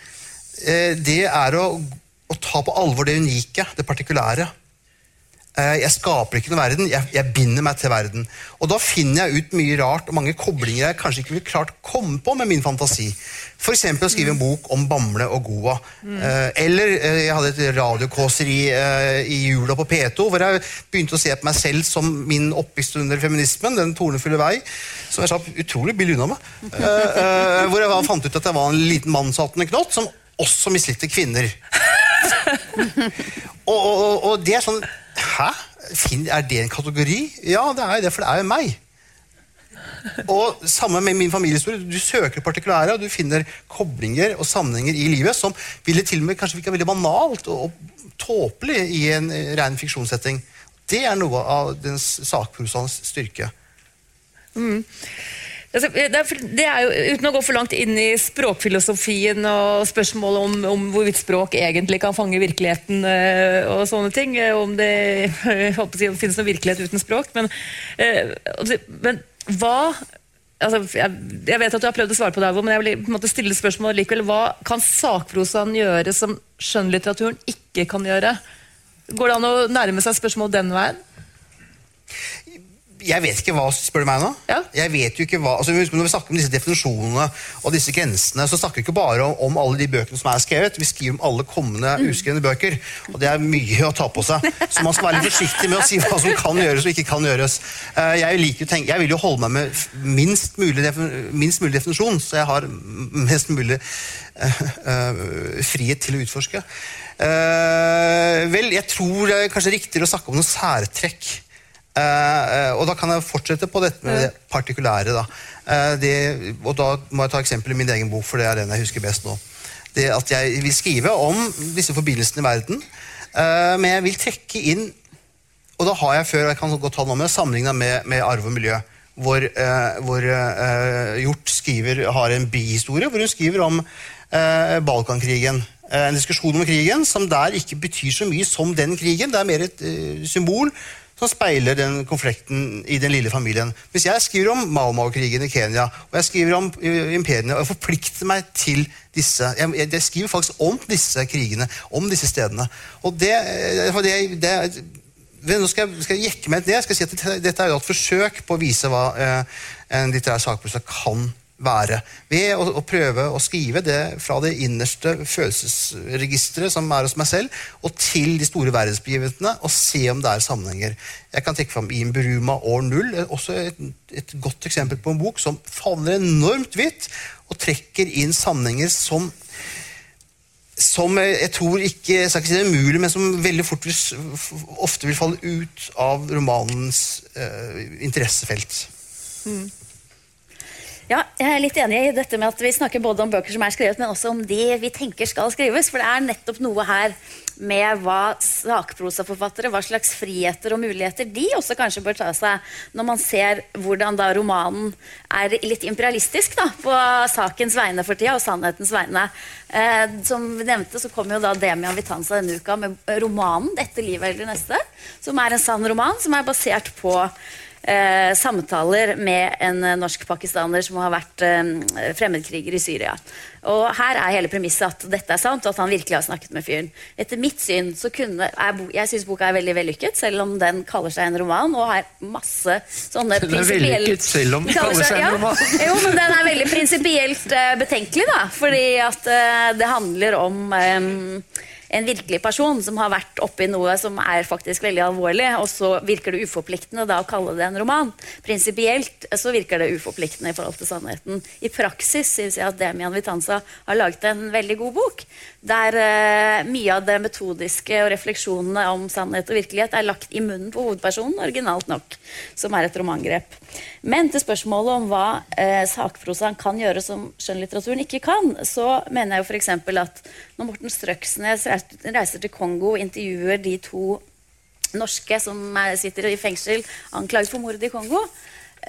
Eh, det er å, å, ta på alvor det unike, det partikulære. Eh, jeg skaper ikke noe verden, jeg, jeg, binder meg til verden. Og da finner jeg ut mye rart og mange koblinger jeg kanskje ikke ville klart komme på med min fantasi. F.eks. å skrive en bok om Bamble og Goa. Mm. Eller jeg hadde et radiokåseri i jula på P2 hvor jeg begynte å se på meg selv som min oppvekst under feminismen, den tornefulle vei, som jeg slapp utrolig billig unna med. Hvor jeg fant ut at jeg var en liten mannshattende knott som også mislikte kvinner. og, og, og det er sånn Hæ? Er det en kategori? Ja, det er det, for det er jo meg. Og Samme med min familiehistorie. Du søker partikulære, og du finner koblinger og sammenhenger i livet som ville til og med kanskje virka veldig banalt og, og tåpelig i en ren fiksjonssetting. Det er noe av den sakprosaens styrke. Mm. Altså, det er jo, Uten å gå for langt inn i språkfilosofien og spørsmålet om, om hvorvidt språk egentlig kan fange virkeligheten øh, og sånne ting, øh, om det jeg håper si, om det finnes noen virkelighet uten språk, men, øh, altså, men hva altså, jeg, jeg, vet at du har prøvd å svare på det, men jeg vil på en måte stille spørsmål likevel. Hva kan sakprosaen gjøre som skjønnlitteraturen ikke kan gjøre? Går det an å nærme seg spørsmål den veien? Jeg vet ikke hva, spør du meg nå? Ja. Jeg vet jo ikke hva, altså Når vi snakker om disse definisjonene og disse grensene, så snakker vi ikke bare om, om, alle de bøkene som er skrevet. Vi skriver om alle kommende mm. uskrevne bøker. Og det er mye å ta på seg. Så man skal være litt forsiktig med å si hva som kan gjøres og ikke kan gjøres. Eh, jeg, liker, jeg vil jo holde meg med minst mulig, minst mulig, definisjon, så jeg har mest mulig uh, uh, frihet til å utforske. Uh, vel, jeg tror det er kanskje riktigere å snakke om noen særtrekk Uh, og da kan jeg fortsette på dette med det partikulære. Da. Uh, det, og da må jeg ta eksempel i min egen bok, for det er den jeg husker best nå. Det at Jeg vil skrive om disse forbindelsene i verden, uh, men jeg vil trekke inn Og da har jeg før jeg kan godt ta noe med, sammenligna med, med, arv og miljø. Hvor, hvor Hjort skriver, har en bihistorie hvor hun skriver om Balkankrigen. En diskusjon om krigen som der ikke betyr så mye som den krigen. Det er mer et symbol som speiler den konflikten i den lille familien. Hvis jeg skriver om Mao-Mao-krigen i Kenya og jeg skriver om imperiene, og jeg forplikter meg til disse Jeg, jeg skriver faktisk om disse krigene, om disse stedene. Og det, eh, det, det nå skal jeg, skal jeg jekke meg ned. Jeg skal si at Dette er et forsøk på å vise hva eh, en litterær sakprosa kan gjøre være. Ved å, å, prøve å skrive det fra det innerste følelsesregisteret som er hos meg selv, og til de store verdensbegivenhetene, og se om det er sammenhenger. Jeg kan trekke fram Ian Buruma år null, også et, et, godt eksempel på en bok som favner enormt vidt, og trekker inn sammenhenger som som jeg tror ikke jeg skal ikke si det er umulig, men som veldig fort vil, ofte vil falle ut av romanens uh, interessefelt. Mm. Ja, jeg er litt enig i dette med at vi snakker både om bøker som er skrevet, men også om de vi tenker skal skrives. For det er nettopp noe her med hva sakprosaforfattere, hva slags friheter og muligheter de også kanskje bør ta seg, når man ser hvordan da romanen er litt imperialistisk da, på sakens vegne for tida, og sannhetens vegne. Eh, som vi nevnte, så kom jo da Demian Vitanza denne uka med romanen 'Dette livet eller neste', som er en sann roman som er basert på eh, samtaler med en eh, norsk-pakistaner som har vært eh, fremmedkriger i Syria. Og her er hele premisset at dette er sant, og at han virkelig har snakket med fyren. Etter mitt syn så kunne er, Jeg syns boka er veldig vellykket, selv om den kaller seg en roman og har masse sånne Den er vellykket selv om den kaller seg en roman. Ja, jo, men den er veldig prinsipielt uh, betenkelig, da. Fordi at uh, det handler om um, en virkelig person som har vært oppi noe som er faktisk veldig alvorlig, og så virker det uforpliktende da å kalle det en roman. Prinsipielt så virker det uforpliktende i forhold til sannheten. I praksis syns jeg at Demian Vitanza har laget en veldig god bok, der uh, mye av det metodiske og refleksjonene om sannhet og virkelighet er lagt i munnen på hovedpersonen, originalt nok, som er et romangrep. Men til spørsmålet om hva uh, sakprosaen kan gjøre som skjønnlitteraturen ikke kan, så mener jeg jo f.eks. at når Morten Strøksnes reiser til Kongo og intervjuer de to norske som sitter i fengsel anklaget for mordet i Kongo,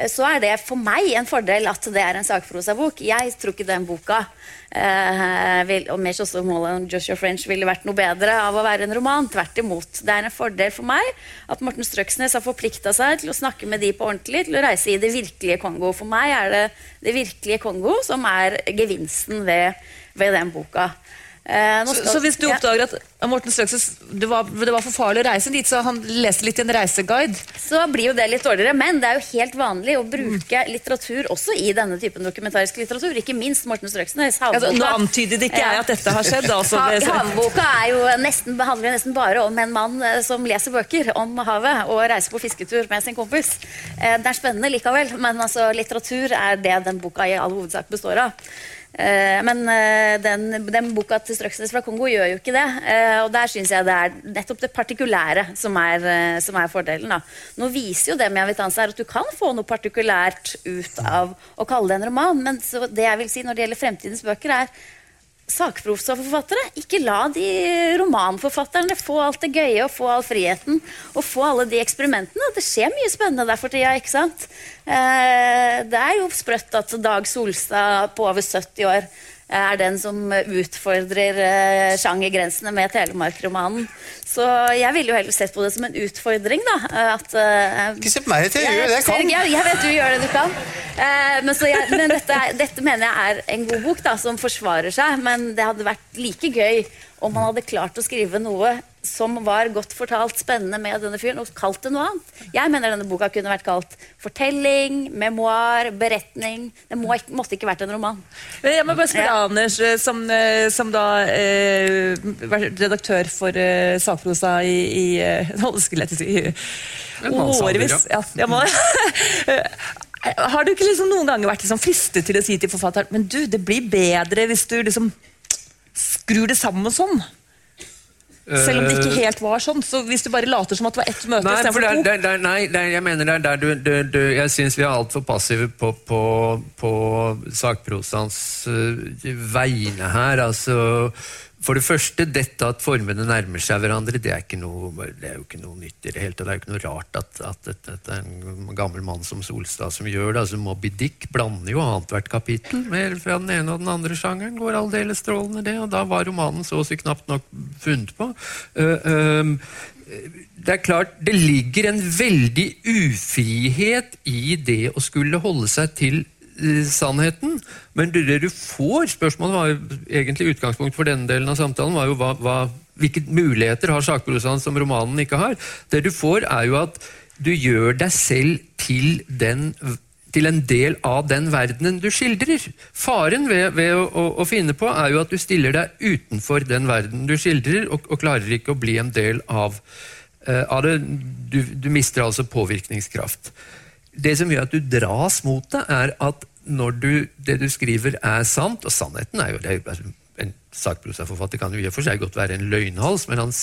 så er det for meg en fordel at det er en sakprosabok. Jeg tror ikke den boka eh, vil, og mer også målet Joshua French ville vært noe bedre av å være en roman. Tvert imot. Det er en fordel for meg at Morten Strøksnes har forplikta seg til å snakke med de på ordentlig, til å reise i det virkelige Kongo. For meg er det det virkelige Kongo som er gevinsten ved, ved den boka. Eh, så, så, hvis du oppdager at Morten Strøkses, det, var, det var for farlig å reise dit, så han leste litt i en reiseguide Så blir jo det litt dårligere, men det er jo helt vanlig å bruke mm. litteratur også i denne typen dokumentarisk litteratur. Ikke minst Morten Strøksnes. Altså, nå antyder det ikke jeg at dette har skjedd. Altså, Havboka jo nesten, handler nesten bare om en mann eh, som leser bøker om havet og reiser på fisketur med sin kompis. Eh, det er spennende likevel, men altså, litteratur er det den boka i all hovedsak består av. Eh, men eh, den, den, boka til Strøksnes fra Kongo gjør jo ikke det. Eh, og der syns jeg det er nettopp det partikulære som er, som er fordelen. Da. Nå viser jo det med Avitanza at du kan få noe partikulært ut av å kalle det en roman. Men det jeg vil si når det gjelder fremtidens bøker, er sakprosaforfattere. Ikke la de romanforfatterne få alt det gøye og få all friheten og få alle de eksperimentene. Det skjer mye spennende der for tida. ikke sant? Eh, det er jo sprøtt at Dag Solstad på over 70 år er den som utfordrer eh, sjangergrensene med Telemark-romanen. Så jeg ville jo heller sett på det som en utfordring, da. At, uh, Ikke se på meg jeg gjør det jeg kan. Jeg, jeg vet du gjør det du kan. Uh, men, jeg, men dette, dette, mener jeg er en god bok, da, som forsvarer seg. Men det hadde vært like gøy om man hadde klart å skrive noe som var godt fortalt spennende med denne fyren, og kalt det noe annet. Jeg mener denne boka kunne vært kalt fortelling, memoar, beretning. Det må, måtte ikke vært en roman. Jeg må bare spørre ja. Anders, eh, som, eh, som da eh, redaktør for eh, sakprosa i, i Nå skulle jeg si årevis. Ja, jeg må Har du ikke liksom noen ganger vært liksom fristet til å si til forfatteren Men du, det blir bedre hvis du liksom skrur det sammen sånn? Selv om det ikke helt var sånn. Så hvis du bare later som at det var ett møte Nei, for der, der, der, nei der, jeg mener det er der du, du, du Jeg syns vi er altfor passive på, på, på sakprosaens uh, vegne her. Altså for det første, dette at formene nærmer seg hverandre, det er, noe, det er jo ikke noe nytt i det hele tatt. Det er jo ikke noe rart at, at, at, at en gammel mann som Solstad som gjør det. altså Moby Dick blander jo annethvert kapittel med fra den ene og den andre sjangeren. Går aldeles strålende, det. Og da var romanen så å si knapt nok funnet på. Uh, uh, det er klart, det ligger en veldig ufrihet i det å skulle holde seg til sannheten. Men det du får Spørsmålet var jo egentlig utgangspunkt for denne delen av samtalen. var jo hva, hva, Hvilke muligheter har sakprosaen som romanen ikke har? Det du får, er jo at du gjør deg selv til, den, til en del av den verdenen du skildrer. Faren ved, ved å, å, å, finne på er jo at du stiller deg utenfor den verdenen du skildrer, og, og klarer ikke å bli en del av, uh, av det. Du, du mister altså påvirkningskraft det som gjør at du dras mot det, er at når du, det du skriver, er sant Og sannheten er jo det, En sakprosaforfatter kan jo i og for seg godt være en løgnhals, men han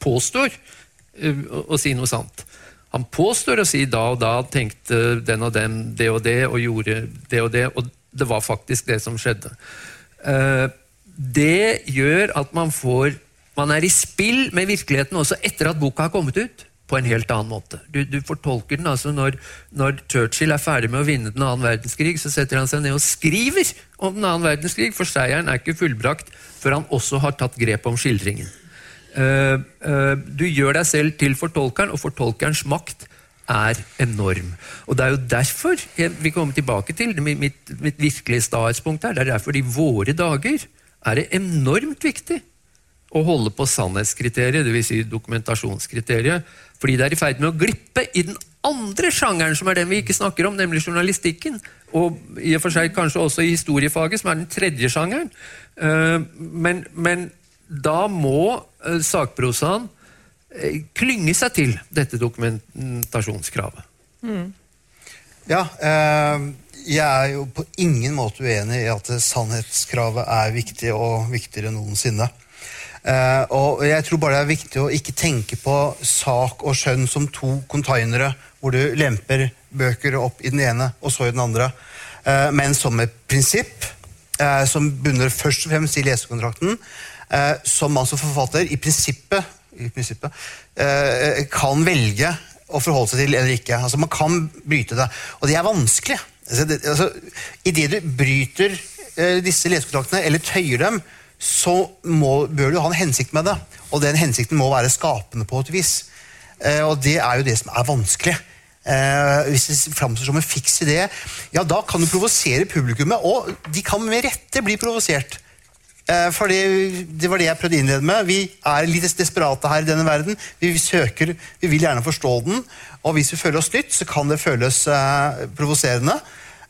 påstår uh, å, å, si noe sant. Han påstår å si da og da tenkte den og den det og det og gjorde det og det, og det var faktisk det som skjedde. Eh, det gjør at man får Man er i spill med virkeligheten også etter at boka har kommet ut. På en helt annen måte. Du, du fortolker den altså når, når, Churchill er ferdig med å vinne den annen verdenskrig, så setter han seg ned og skriver om den annen verdenskrig, for seieren er ikke fullbrakt før han også har tatt grep om skildringen. Uh, uh, du gjør deg selv til fortolkeren, og fortolkerens makt er enorm. Og Det er jo derfor jeg vi kommer tilbake til mitt, mitt, mitt virkelige stadspunkt her, det er derfor i våre dager er det enormt viktig å holde på sannhetskriteriet, dvs. Si dokumentasjonskriteriet, fordi det er i ferd med å glippe i den andre sjangeren, som er den vi ikke snakker om, nemlig journalistikken. Og i og for seg kanskje også i historiefaget, som er den tredje sjangeren. Eh, men, men da må eh, sakprosaen eh, klynge seg til dette dokumentasjonskravet. Mm. Ja, jeg er jo på ingen måte uenig i at sannhetskravet er viktig, og viktigere enn noensinne. Uh, og jeg tror bare det er viktig å ikke tenke på sak og skjønn som to containere hvor du lemper bøker opp i den ene og så i den andre, uh, men som et prinsipp uh, som bunner først og fremst i lesekontrakten, som man som forfatter i prinsippet, i prinsippet kan velge å forholde seg til eller ikke. Altså Man kan bryte det, og det er vanskelig. Altså, det, altså, Idet du bryter disse lesekontraktene eller tøyer dem, så må, bør du ha en hensikt med det. Og den hensikten må være skapende på et vis. Eh, og det er jo det som er vanskelig. Eh, hvis det framstår som en fiks idé, ja, da kan du provosere publikummet. Og de kan med rette bli provosert. Eh, for det, var det jeg prøvde å innlede med. Vi er litt desperate her i denne verden. Vi søker, vi vil gjerne forstå den. Og hvis vi føler oss nytt, så kan det føles eh, provoserende.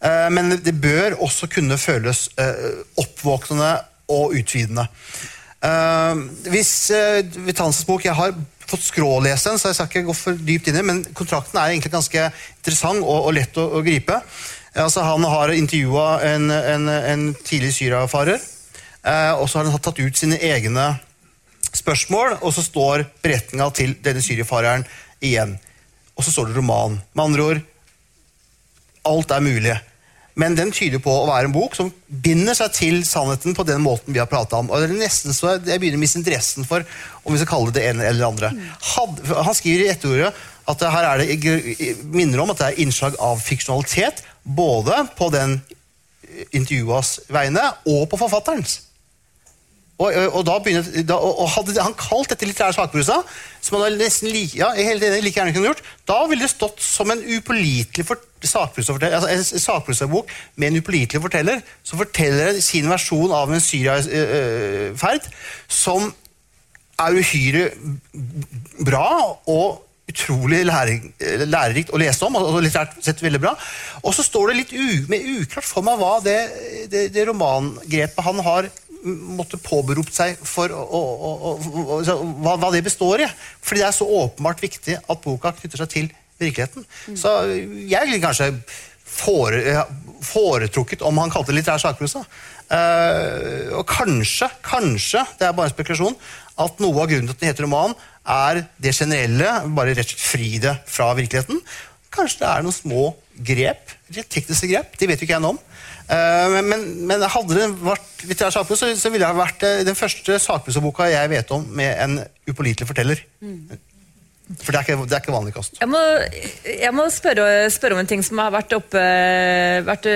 Eh, men det bør også kunne føles eh, oppvåknende og utvidende. Uh, hvis uh, vi bok, Jeg har fått skrålese den, så jeg skal ikke gå for dypt inn i men kontrakten er egentlig ganske interessant og, og lett å, å gripe. Uh, altså, han har intervjua en, en, en, tidlig syriafarer, eh, og så har han tatt ut sine egne spørsmål, og så står beretninga til denne syriafareren igjen. Og så står det roman. Med andre ord alt er mulig. Men den tyder på å være en bok som binder seg til sannheten på den måten vi har prata om. Og det er nesten så Jeg begynner å miste interessen for om vi skal kalle det det ene eller andre. Had, han skriver i etterordet at her er det minner om at det er innslag av fiksjonalitet både på den intervjuas vegne og på forfatterens. Og, og, da begynner, da, og Hadde han kalt dette litterær sakprosa, som han nesten like, ja, like gjerne kunne gjort, da ville det stått som en upålitelig en sakprosabok med en upålitelig forteller, som forteller sin versjon av en Syria-ferd, som er uhyre bra og utrolig lærerikt å lese om. og litterært sett veldig bra. Og så står det litt u, med uklart for meg hva det, det, det romangrepet han har måtte påberopt seg for å, å, å, hva, hva, det består i. Fordi det er så åpenbart viktig at boka knytter seg til virkeligheten. Mm. Så jeg ville kanskje fore, foretrukket om han kalte det litterær sakprosa. Uh, og kanskje, kanskje, det er bare en spekulasjon, at noe av grunnen til at den heter roman, er det generelle, bare rett og slett fri det fra virkeligheten. Kanskje det er noen små grep, tekniske grep, de vet jo ikke jeg noe om, Eh, men, men, hadde det vært litterær sakprosa, så, så, ville det vært eh, den første sakprosaboka jeg vet om med en upålitelig forteller. Mm. For det er, ikke, det er ikke, vanlig kost. Jeg må, jeg må spørre, spørre, om en ting som har vært oppe vært,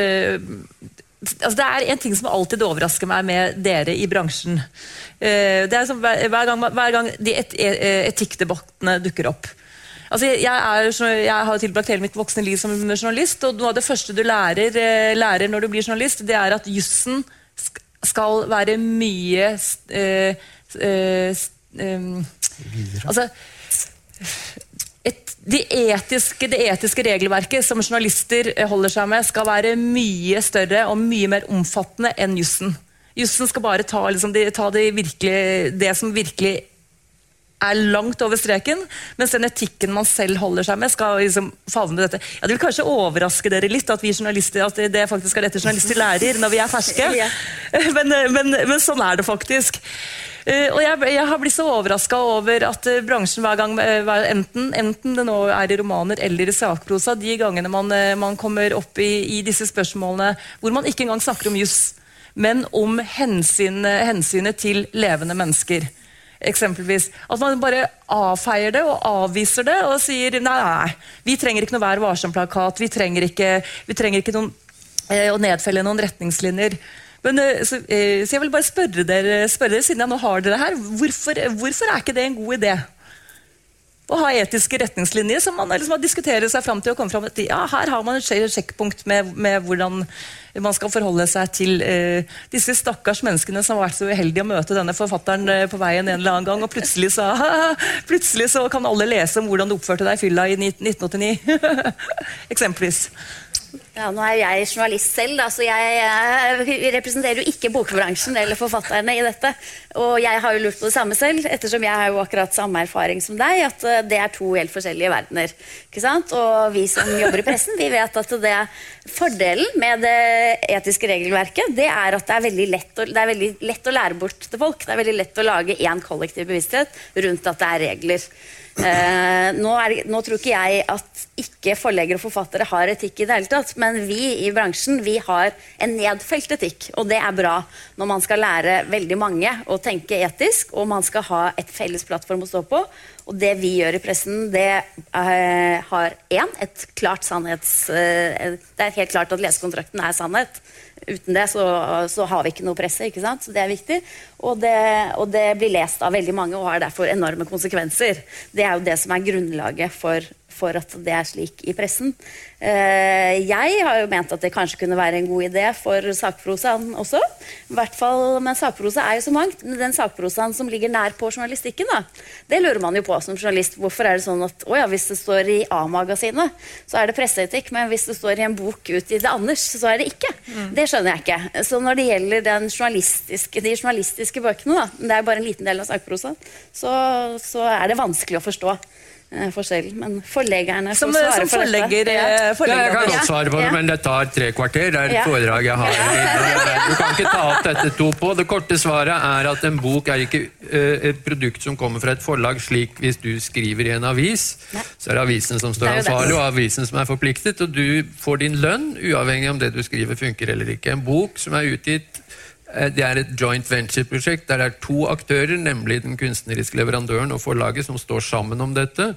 altså Det er en ting som alltid overrasker meg med dere i bransjen. Eh, det er som hver, hver, gang, hver gang de et, etikkdebattene dukker opp Altså, jeg, er, jeg, har tilbrakt hele mitt voksne liv som journalist, og noe av det første du lærer, eh, lærer når du blir journalist, det er at jussen skal være mye eh, eh, eh, Altså et, de etiske, det etiske regelverket som journalister holder seg med, skal være mye større og mye mer omfattende enn jussen. Jussen skal bare ta, liksom, det, ta det, virkelig, det som virkelig er langt over streken, mens den etikken man selv holder seg med, skal liksom favne dette. Ja, Det vil kanskje overraske dere litt at vi journalister, at det faktisk er dette journalister lærer når vi er ferske, men, men, men sånn er det faktisk. Eh, og jeg, jeg har blitt så overraska over at eh, bransjen hver gang, eh, enten, enten det nå er i romaner eller i sakprosa, de gangene man, man kommer opp i, i disse spørsmålene hvor man ikke engang snakker om juss, men om hensyn, hensynet til levende mennesker. Eksempelvis. At man bare avfeier det og avviser det og sier nei, nei vi trenger ikke noe Vær varsom-plakat, vi vi trenger ikke noen, å nedfelle noen retningslinjer. Men, eh, så, eh, så jeg vil bare spørre dere, spørre dere siden jeg nå har dere her, hvorfor, hvorfor er ikke det en god idé? Å ha etiske retningslinjer som man liksom diskuterer seg fram til å komme fram til ja, her har man et sjek- sjekkpunkt med, med hvordan man skal forholde seg til eh, disse stakkars menneskene som har vært så uheldige å møte denne forfatteren eh, på veien en eller annen gang, og plutselig så, plutselig så kan alle lese om hvordan du oppførte deg i fylla i 1989. Eksempelvis. Ja, nå er jeg journalist selv, da, så jeg eh, representerer jo ikke bokbransjen eller forfatterne i dette. Og jeg har jo lurt på det samme selv, ettersom jeg har jo akkurat samme erfaring som deg, at eh, det er to helt forskjellige verdener. Ikke sant? Og vi som jobber i pressen, vi vet at det fordelen med det etiske regelverket, det er at det er veldig lett å, det er veldig lett å lære bort til folk. Det er veldig lett å lage én kollektiv bevissthet rundt at det er regler. Eh, nå, er, nå tror ikke jeg at ikke forleggere og forfattere har etikk i det hele tatt, men vi i bransjen vi har en nedfelt etikk, og det er bra når man skal lære veldig mange å tenke etisk, og man skal ha et felles plattform å stå på. Og det vi gjør i pressen, det er, har én, et klart sannhets... eh, det er helt klart at lesekontrakten er sannhet. Uten det så, så har vi ikke noe presse, ikke sant? så det er viktig. Og det, og det blir lest av veldig mange og har derfor enorme konsekvenser. Det er jo det som er grunnlaget for, for at det er slik i pressen. Eh, jeg har jo ment at det kanskje kunne være en god idé for sakprosaen også. I hvert fall, Men sakprosa er jo så mangt. Men den sakprosaen som ligger nær på journalistikken, da, det lurer man jo på som journalist. Hvorfor er det sånn at å ja, hvis det står i A-magasinet, så er det presseetikk, men hvis det står i en bok ut i det Anders, så er det ikke. Det skjønner jeg ikke. Så når det gjelder den journalistiske, de journalistiske bøkene, da, det er bare en liten del av sakprosaen, så, så er det vanskelig å forstå forskjellen. Men forleggerne Som, får svare som for forlegger, dette. eh, Ja, jeg kan godt svare på det, Ja. men det tar tre kvarter. Det er et Ja. foredrag jeg har. Du kan ikke ta opp dette to på. Det korte svaret er at en bok er ikke eh, et produkt som kommer fra et forlag, slik hvis du skriver i en avis. Nei. Så er det avisen som står ansvarlig, og avisen som er forpliktet, og du får din lønn uavhengig om det du skriver funker eller ikke. En bok som er utgitt eh, det er et joint venture-prosjekt der det er to aktører, nemlig den kunstneriske leverandøren og forlaget, som står sammen om dette.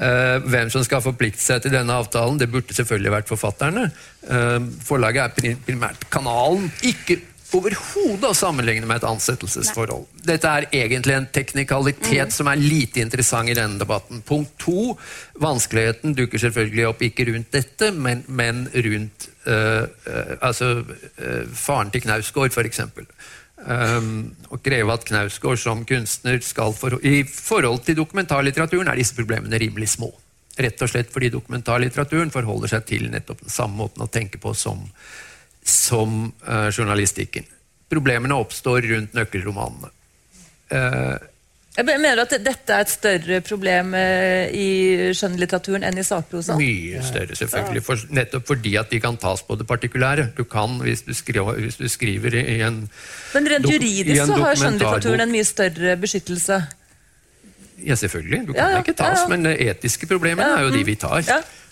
Eh, hvem som skal forplikte seg til denne avtalen, det burde selvfølgelig vært forfatterne. Eh, forlaget er primært kanalen, ikke overhodet å sammenligne med et ansettelsesforhold. Dette er egentlig en teknikalitet som er lite interessant i denne debatten. Punkt to, vanskeligheten dukker selvfølgelig opp ikke rundt dette, men, men rundt eh, eh, altså, eh, faren til Knausgård, f.eks. Um, og kreve at Knausgård som kunstner skal for, I forhold til dokumentarlitteraturen er disse problemene rimelig små. Rett og slett fordi dokumentarlitteraturen forholder seg til nettopp den samme måten å tenke på som, som uh, journalistikken. Problemene oppstår rundt nøkkelromanene. Eh, Jeg mener at dette er et større problem eh, i skjønnlitteraturen enn i sakprosa. mye større, selvfølgelig. For, nettopp fordi at de kan tas på det partikulære. Du kan, hvis du skriver, hvis du skriver i en Men rent juridisk så har skjønnlitteraturen en mye større beskyttelse. Ja, selvfølgelig. Du kan Ja, ja, ikke tas, ja, ja. men etiske problemene Ja, er jo de mm. vi tar.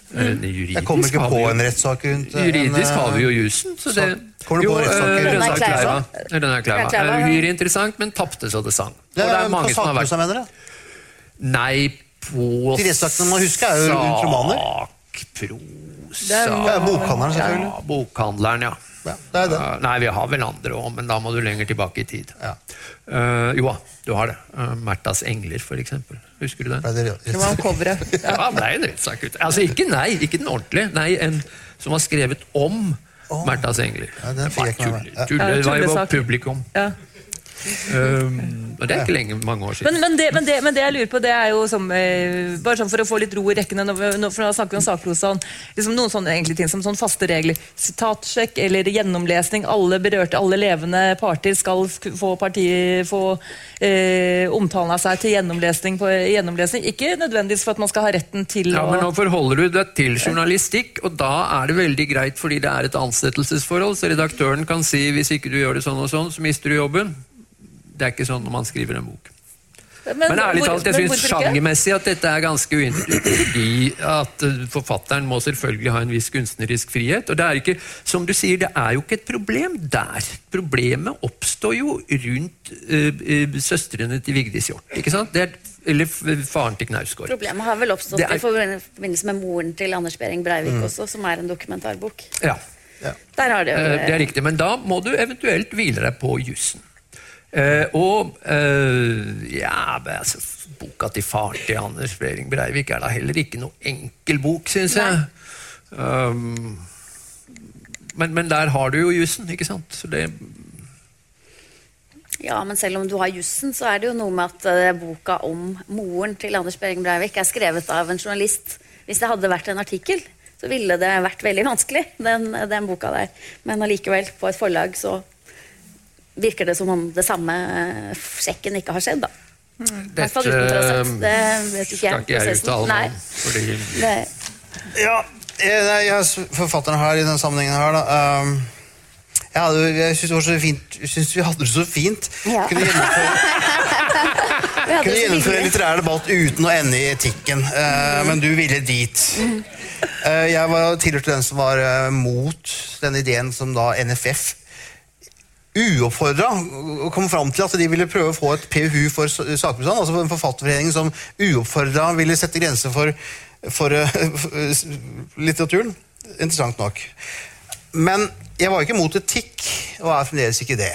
Eh, juridisk Jeg kommer ikke på en rettssak rundt eh, Juridisk en, har vi jo eh, jussen. Så det, kommer du på rettssaker? Den rettssak Kleiva. Er Kleiva. Uhyre interessant, men tapte så det sang. Og Det det er mange på som har vært mener. Nei, på De rettssakene man husker er jo rundt romaner. Sakprosa er- bokhandleren, selvfølgelig. Ja, bokhandleren, ja. Ja, det er det. Uh, nei, vi har vel andre òg, men da må du lenger tilbake i tid. Ja. Uh, jo da, du har det. Uh, Märthas engler, for eksempel. Husker du den? Det Det var coveret. Ja, det er en rettssak. ut. Altså, ikke nei, ikke den ordentlige. Nei, en som var skrevet om oh. Märthas engler. Ja, den fikk jeg ikke med meg. Ja. Tulle, Ja, Det var jo publikum. Ja. Um, og det er ikke lenge mange år siden. Men, men, det, men, det, men det jeg lurer på, det er jo som, eh, bare sånn for å få litt ro i rekkene når, vi- når, for nå snakker vi om sakprosaen, liksom noen sånne egentlig ting som sånn faste regler. Sitatsjekk eller gjennomlesning. Alle berørte, alle levende parter skal få, partiet, få eh, omtalen av seg til gjennomlesning, på, gjennomlesning. Ikke nødvendigvis for at man skal ha retten til Ja, å men Nå forholder du deg til journalistikk, og da er det veldig greit fordi det er et ansettelsesforhold, så redaktøren kan si hvis ikke du gjør det sånn og sånn, så mister du jobben. Det er ikke sånn når man skriver en bok. Men ærlig talt, jeg men syns sjangermessig at dette er ganske uinteressant. Fordi at eh, forfatteren må selvfølgelig ha en viss kunstnerisk frihet. Og det er ikke, som du sier, det er jo ikke et problem der. Problemet oppstår jo rundt uh, søstrene til Vigdis Hjorth. Ikke sant? Det er, eller faren til Knausgård. Problemet har vel oppstått er- i forbindelse med moren til Anders Behring Breivik også, som er en dokumentarbok. Ja. Der har det jo Det er riktig, men da må du eventuelt hvile deg på jussen. Eh, og eh, ja, altså, boka til faren til Anders Behring Breivik er da heller ikke noe enkel bok, syns jeg. Um, men, men der har du jo jussen, ikke sant? Så det, Ja, men selv om du har jussen, så er det jo noe med at uh, boka om moren til Anders Behring Breivik er skrevet av en journalist. Hvis det hadde vært en artikkel, så ville det vært veldig vanskelig, den, den boka der. Men allikevel, på et forlag så virker det som om det samme eh, sjekken ikke har skjedd, da. Dette. Det vet ikke skal ikke jeg uttale meg om. Fordi det, Ja, jeg, jeg er forfatteren her i denne sammenhengen her, da. Um, hadde, jeg syns det var så fint Jeg synes vi hadde det så fint. Ja. Kunne gjennomføre, vi kunne gjennomføre en litterær debatt uten å ende i etikken. Uh, men du ville dit. Uh, jeg var tilhørte den som var uh, mot den ideen som da NFF uoppfordra kom fram til at de ville prøve å få et PUH for s- sakprosaen, altså en forfatterforening som uoppfordra ville sette grenser for, for for, litteraturen. Interessant nok. Men jeg var ikke mot etikk, og er fremdeles ikke det.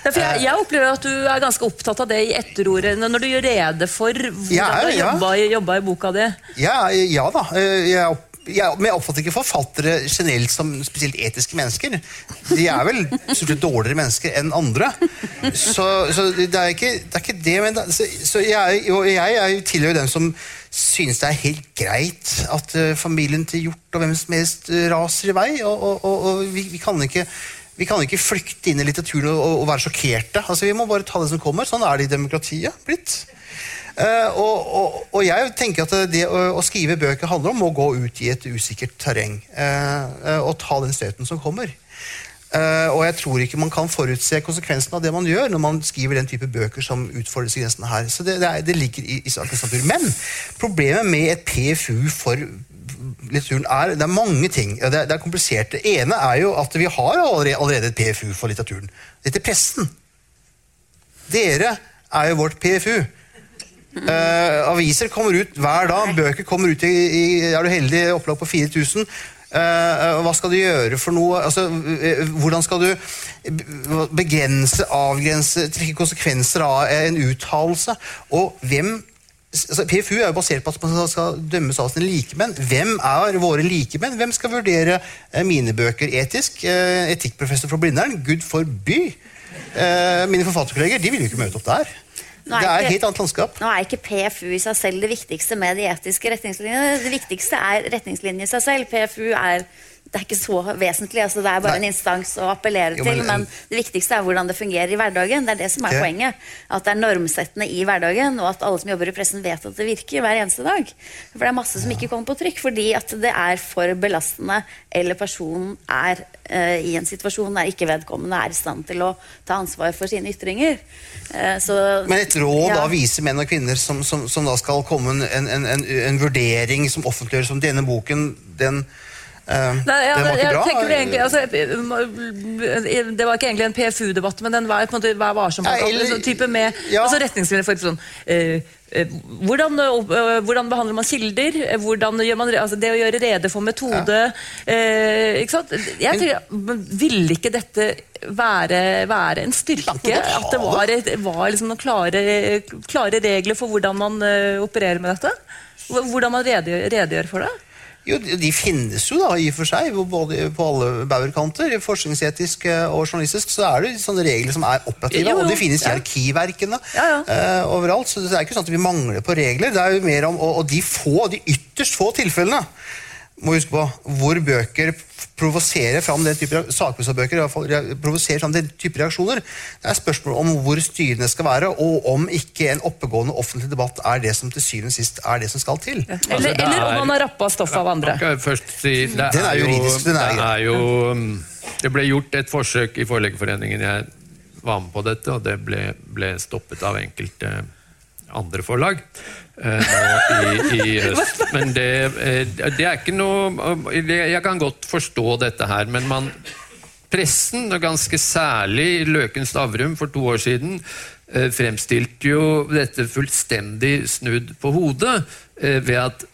For jeg, jeg opplever at du er ganske opptatt av det i etterordet, når du gjør rede for hvordan Ja, du har jobba, i- i boka di. Ja, ja da. eh, Jeg, jeg, men jeg oppfatter ikke forfattere generelt som spesielt etiske mennesker. De er vel dårligere mennesker enn andre. Så, så det, er ikke, det er ikke det. Men det, så, så jeg, og jeg jo tilhører dem som synes det er helt greit at uh, familien til Hjort og hvem som helst raser i vei. Og, og, og, og vi, vi kan ikke vi kan ikke flykte inn i litteraturen og være sjokkerte. Altså, vi må bare ta det som kommer. Sånn er det i demokratiet blitt. Eh, og, og, og jeg tenker at det å, å skrive bøker handler om å gå ut i et usikkert terreng. eh, eh, og ta den støten som kommer. Og jeg tror ikke man kan forutse konsekvensen av det man gjør når man skriver den type bøker som utfordrer grensene her. Så det, det, er, det ligger i, i sakens natur. Men problemet med et PFU for litteraturen er Det er mange ting. Det er, det er komplisert. Det ene er jo at vi har allerede et PFU for litteraturen. Det heter Pressen. Dere er jo vårt PFU. Eh, aviser kommer ut hver dag. Bøker kommer ut i, i er du heldig, opplag på 4000. Uh, hva skal du gjøre for noe? Altså, uh, hvordan skal du begrense, avgrense, trekke konsekvenser av en uttalelse? Og hvem altså, PFU er jo basert på at man skal- dømmes av sine likemenn. Hvem er våre likemenn? Hvem skal vurdere eh, mine bøker etisk? Eh, etikkprofessor fra Blindern? Gud forby! Eh, mine forfatterkolleger de vil jo ikke møte opp der. Det er ikke- helt annet landskap. Nå er ikke PFU i seg selv det viktigste med de etiske retningslinjene. Det viktigste er retningslinjene i seg selv. PFU er, det er ikke så vesentlig. Altså det er bare Nei. en instans å appellere Jo, men- til. Men det viktigste er hvordan det fungerer i hverdagen. Det er det som er Ja. poenget. At det er normsettende i hverdagen, og at alle som jobber i pressen, vet at det virker hver eneste dag. For det er masse som ikke kommer på trykk fordi at det er for belastende, eller personen er uh, i en situasjon der ikke vedkommende er i stand til å ta ansvar for sine ytringer. Uh, så, Men et råd Ja. da viser menn og kvinner som, som, som da skal komme en, en, en, en vurdering som offentliggjøres som denne boken, den, eh, Nei, ja, den var ikke bra. egentlig, altså, det var ikke egentlig en PFU-debatt, men den var på en måte Vær varsom. Ja, eller- altså, type med ja. altså retningslinjer for sånn eh, eh, hvordan, hvordan behandler man kilder? Man, altså det å gjøre rede for metode ja. ikke sant? Jeg tenker, Ville ikke dette være, være en styrke? Ja, At det var, var liksom noen klare, klare regler for hvordan man opererer med dette? Hvordan man redegjør, redegjør for det? Jo, de finnes jo da, i og for seg, både på alle bauerkanter. Forskningsetisk eh, og journalistisk så er det sånne regler som er operative, Jo, jo, og de finnes i arkiverkene arkivverkene Ja, ja. Uh, overalt. Så det er ikke sånn at vi mangler på regler. Det er jo mer om, og, og de få, de ytterst få tilfellene må huske på, hvor bøker provoserer fram den type sakprosabøker provoserer fram den type reaksjoner. Det er spørsmål om hvor styrende skal være, og om ikke en oppegående offentlig debatt er det som til syvende og sist er det som skal til. Eller, Altså, eller er- om man har rappa stoff av andre. Først si, det Den er juridisk, den er det er jo Det ble gjort et forsøk i Forleggerforeningen. Jeg var med på dette, og det ble, ble stoppet av enkelte andre forlag nå i, i høst. Men det, eh, det er ikke noe det, Jeg kan godt forstå dette her, men man Pressen, og ganske særlig Løken Stavrum for to år siden, eh, fremstilte jo dette fullstendig snudd på hodet eh, ved at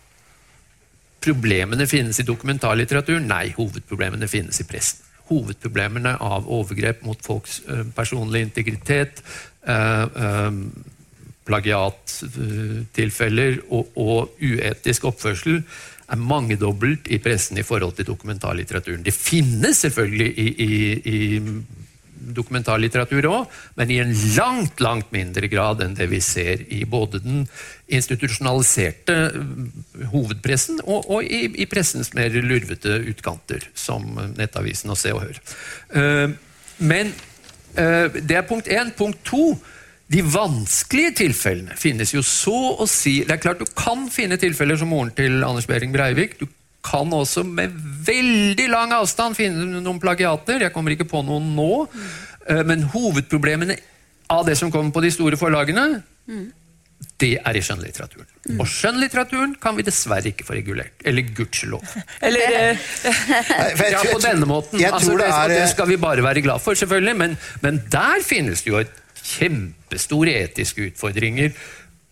problemene finnes i dokumentarlitteraturen. Nei, hovedproblemene finnes i pressen. Hovedproblemene av overgrep mot folks eh, personlige integritet, eh, eh, plagiattilfeller og, og uetisk oppførsel er mangedobbelt i pressen i forhold til dokumentarlitteraturen. Det finnes selvfølgelig i, i, i dokumentarlitteratur òg, men i en langt, langt mindre grad enn det vi ser i både den institusjonaliserte eh, hovedpressen og, og i, i pressens mer lurvete utkanter, som Nettavisen og Se og Hør. Eh, Men eh, det er punkt én. Punkt to. De vanskelige tilfellene finnes jo så å si Det er klart Du kan finne tilfeller som moren til Anders Behring Breivik. Du kan også med veldig lang avstand finne noen plagiater. Jeg kommer ikke på noen nå. Eh, Men hovedproblemene av det som kommer på de store forlagene, det er i skjønnlitteraturen. Og skjønnlitteraturen kan vi dessverre ikke få regulert. Eller gudskjelov. Eller eh, Ja, på denne måten. Altså, det det, er det skal vi bare være glad for, selvfølgelig, men, men der finnes det jo et kjempestore etiske utfordringer.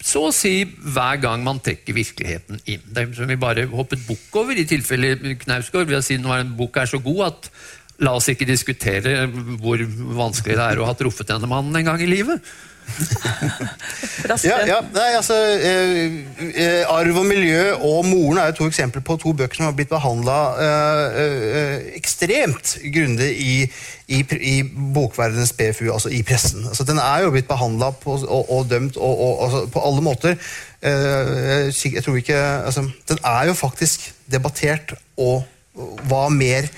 Så å si hver gang man trekker virkeligheten inn. Er som vi bare hoppet bukk over i tilfelle Knausgård ved å si at en bok er så god at la oss ikke diskutere hvor vanskelig det er å ha truffet denne mannen en gang i livet. Ja, ja, nei, altså, eh, eh, Arv og miljø og moren er jo to eksempler på to bøker som har blitt behandla ekstremt grundig i, i, i bokverdenens PFU, altså i pressen. Altså, den er jo blitt behandla og, og dømt og, og, altså, på alle måter. Eh, jeg tror ikke altså, Den er jo faktisk debattert, og hva mer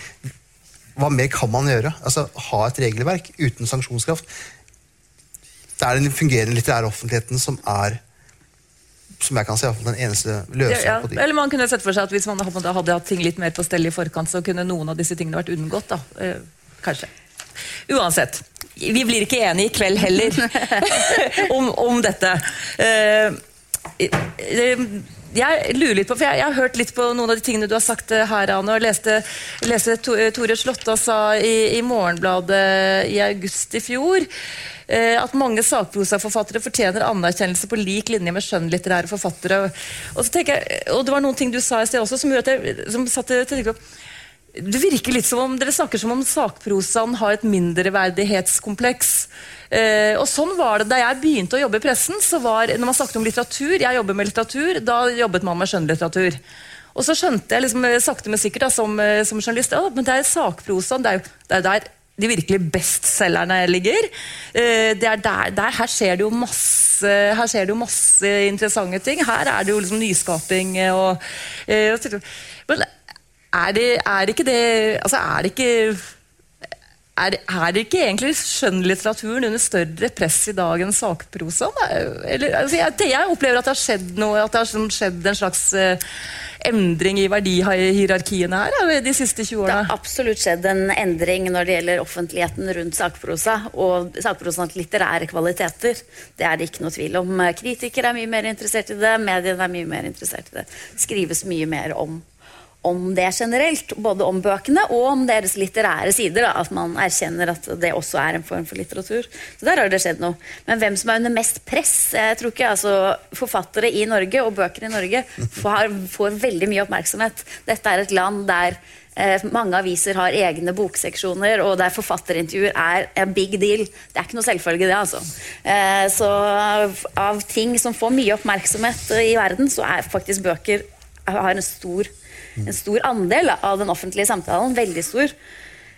hva mer kan man gjøre? Altså, Ha et regelverk uten sanksjonskraft. Det er den fungerende litterære offentligheten som er som jeg kan se, den eneste løsningen ja, på de. Eller man kunne sett for seg at hvis man hadde hatt ting litt mer på stell i forkant, så kunne noen av disse tingene vært unngått. da. Eh, kanskje. Uansett. Vi blir ikke enige i kveld heller om, om dette. Eh, eh, jeg lurer litt på, for jeg, har hørt litt på noen av de tingene du har sagt her, Anne, og leste, leste Tore Slåtta sa i, i Morgenbladet i august i fjor at mange sakprosaforfattere fortjener anerkjennelse på lik linje med skjønnlitterære forfattere. Og, så jeg, og det var noen ting du sa i sted også som gjorde at jeg som satte til det virker litt som om Dere snakker som om sakprosaen har et mindreverdighetskompleks. Eh, og sånn var det Da jeg begynte å jobbe i pressen, så var, når man snakket om litteratur Jeg jobber med litteratur, da jobbet man med skjønnlitteratur. Og så skjønte jeg liksom, eh, sakte, men sikkert da, som, eh, som journalist at men det er sakprosaen. Det er det er der de virkelig bestselgerne ligger. Eh, det er der, der, her skjer det jo masse her skjer det jo masse interessante ting. Her er det jo liksom nyskaping. Og, eh, og men er det, er ikke det altså er det ikke er, er ikke egentlig skjønnlitteraturen under større press i dag enn sakprosaen? Altså jeg, jeg opplever at det har skjedd noe, at det har sånn skjedd en slags uh, endring i verdihierarkiene her ja, de siste 20 årene? Det har absolutt skjedd en endring når det gjelder offentligheten rundt sakprosa og sakprosas litterære kvaliteter. Det er det ikke noe tvil om. Kritikere er mye mer interessert i det, mediene er mye mer interessert i. Det skrives mye mer om, om det generelt, både om bøkene og om deres litterære sider. Da, at man erkjenner at det også er en form for litteratur. Så der har det skjedd noe. Men hvem som er under mest press? Jeg tror ikke altså, Forfattere i Norge og bøker i Norge får, får veldig mye oppmerksomhet. Dette er et land der eh, mange aviser har egne bokseksjoner, og der forfatterintervjuer er en big deal. Det er ikke noe selvfølge, det, altså. Eh, så av, ting som får mye oppmerksomhet eh, i verden, så er faktisk bøker har en stor en stor andel av den offentlige samtalen. Veldig stor.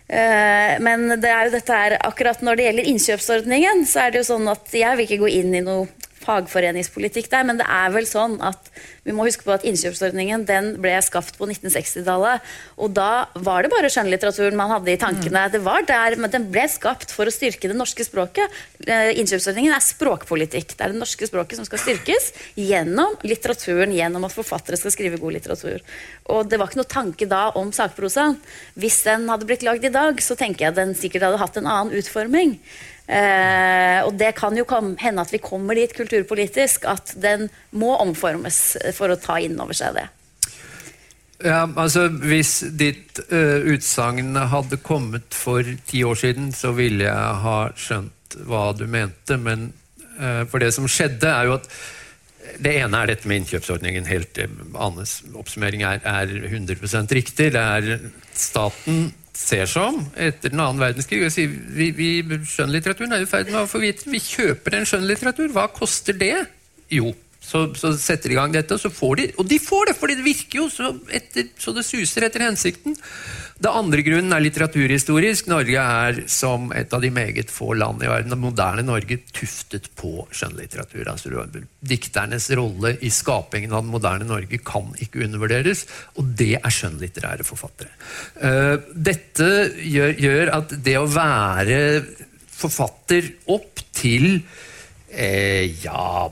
Eh, Men det er jo dette her, akkurat når det gjelder innkjøpsordningen, så er det jo sånn at jeg vil ikke gå inn i noe fagforeningspolitikk der, men det er vel sånn at vi må huske på at innkjøpsordningen den ble skapt på 1960-tallet. Og da var det bare skjønnlitteraturen man hadde i tankene. Det var der, men Den ble skapt for å styrke det norske språket. Eh, Innkjøpsordningen er språkpolitikk. Det er det norske språket som skal styrkes gjennom litteraturen, gjennom at forfattere skal skrive god litteratur. Og det var ikke noe tanke da om sakprosaen. Hvis den hadde blitt lagd i dag, så tenker jeg den sikkert hadde hatt en annen utforming. Eh, og det kan jo hende at vi kommer dit kulturpolitisk at den må omformes for å ta inn over seg det. Ja, altså Hvis ditt uh, utsagn hadde kommet for ti år siden, så ville jeg ha skjønt hva du mente. Men uh, for det som skjedde, er jo at det ene er dette med innkjøpsordningen. Helt eh, Annes oppsummering er, er 100% riktig. Det er staten ser som etter den annen verdenskrig og sier vi, vi, Skjønnlitteraturen er i ferd med å få Vi kjøper en skjønnlitteratur. Hva koster det? Jo, så, så setter de i gang dette, og så får de Og de får det, fordi det virker jo så, etter, så det suser etter hensikten. Det andre grunnen er litteraturhistorisk. Norge er som et av de meget få land i verden, det moderne Norge, tuftet på skjønnlitteratur. Altså, dikternes rolle i skapingen av det moderne Norge kan ikke undervurderes, og det er skjønnlitterære forfattere. Uh, dette gjør, gjør, at det å være forfatter opp til eh, ja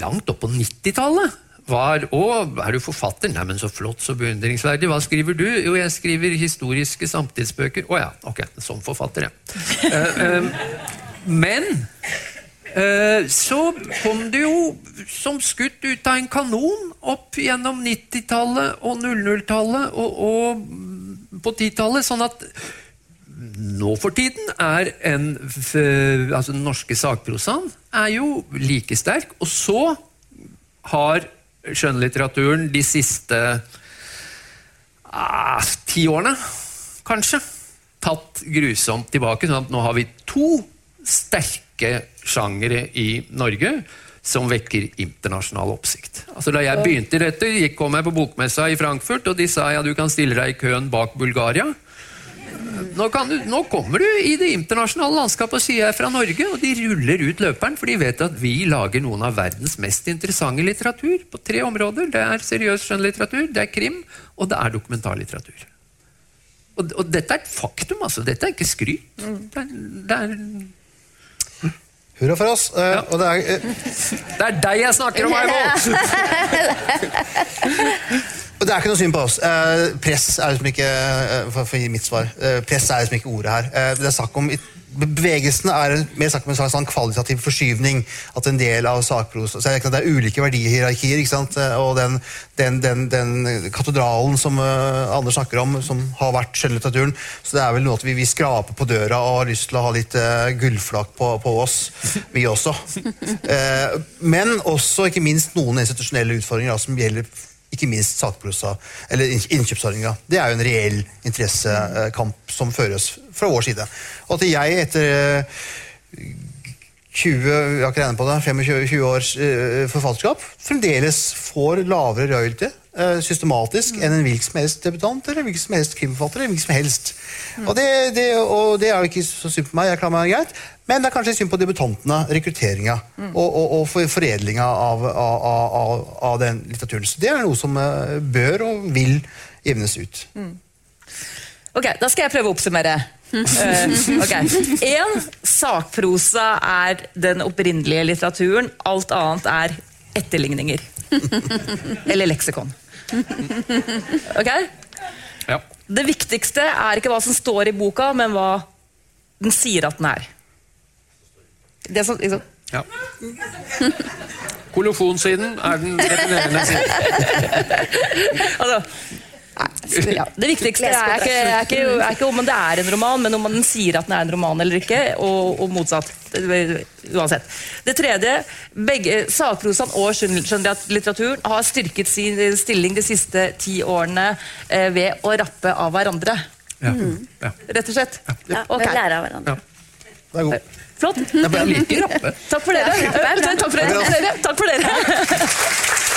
langt opp på 90-tallet var Å, er du forfatter? Nei, men så flott, så beundringsverdig. Hva skriver du? Jo, jeg skriver historiske samtidsbøker. Å ja, ok, som forfatter, ja. uh, uh, men uh, så kom det jo som skutt ut av en kanon opp gjennom 90-tallet og 00-tallet og, og på 10-tallet, sånn at nå for tiden er en altså Den norske sakprosaen er jo like sterk. Og så har skjønnlitteraturen de siste eh, ti årene, kanskje, tatt grusomt tilbake. sånn at nå har vi to sterke sjangere i Norge som vekker internasjonal oppsikt. Altså Da jeg begynte dette, gikk kom jeg på bokmessa i Frankfurt, og de sa ja, du kan stille deg i køen bak Bulgaria. Nå, du, nå, kommer du i det internasjonale landskapet og sier jeg er fra Norge, og de ruller ut løperen, for de vet at vi lager noen av verdens mest interessante litteratur på tre områder. Det er seriøs skjønnlitteratur, det er krim, og det er dokumentarlitteratur. Og, og, dette er et faktum, altså. Dette er ikke skryt. Det er, det er Hurra for oss. Uh, ja. det, er, uh, det er deg jeg snakker om, Eivold! Og det er ikke noe synd på oss. Eh, press er liksom ikke eh, for, for å gi mitt svar, eh, press er liksom ikke ordet her. Eh, det er snakk om Bevegelsene er mer snakk om en slags sånn kvalitativ forskyvning. At en del av så Det er ulike verdihierarkier. ikke sant? Eh, og den, den, den, den katedralen som uh, Anders snakker om, som har vært skjønnlitteraturen. Så det er vel noe at vi, vi skraper på døra og har lyst til å ha litt uh, gullflak på, på, oss, vi også. Uh, men også ikke minst noen institusjonelle utfordringer da, som gjelder ikke minst sakprosa, eller innkjøpsordninga. Det er jo en reell interessekamp som føres fra vår side. Og at jeg etter 20, eh, jeg har ikke på det, 25 års uh, forfatterskap fremdeles får lavere royalty uh, systematisk enn en hvilken som helst debutant eller hvilken som helst krimforfatter. eller hvilken som helst. Mm. Og, det, det, og, det, er jo ikke så synd på meg, jeg klarer meg greit, men det er kanskje synd på debutantene, rekrutteringa mm. og, og, og, foredlinga av, av, av, av, den litteraturen. Så det er noe som uh, bør og vil jevnes ut. Mm. Ok, Da skal jeg prøve å oppsummere. Uh, okay. En, sakprosa er den opprinnelige litteraturen. Alt annet er etterligninger. Eller leksikon. Ok? Ja. Det viktigste er ikke hva som står i boka, men hva den sier at den er. Det som, liksom. Ja. Kolofonsiden er den definerende siden. altså, ja. Det viktigste er ikke, er, ikke, er ikke, om det er en roman, men om den sier at den er en roman eller ikke. Og, og motsatt. Uansett. Det tredje, begge sakprosaen og skjønnlitteraturen har styrket sin stilling de siste ti årene eh, ved å rappe av hverandre. Ja. Mm. Rett og slett. Ja, okay. lære av hverandre. Ja. Det er god. Flott. Jeg liker rappe. Takk for dere. Takk for dere. Takk for dere.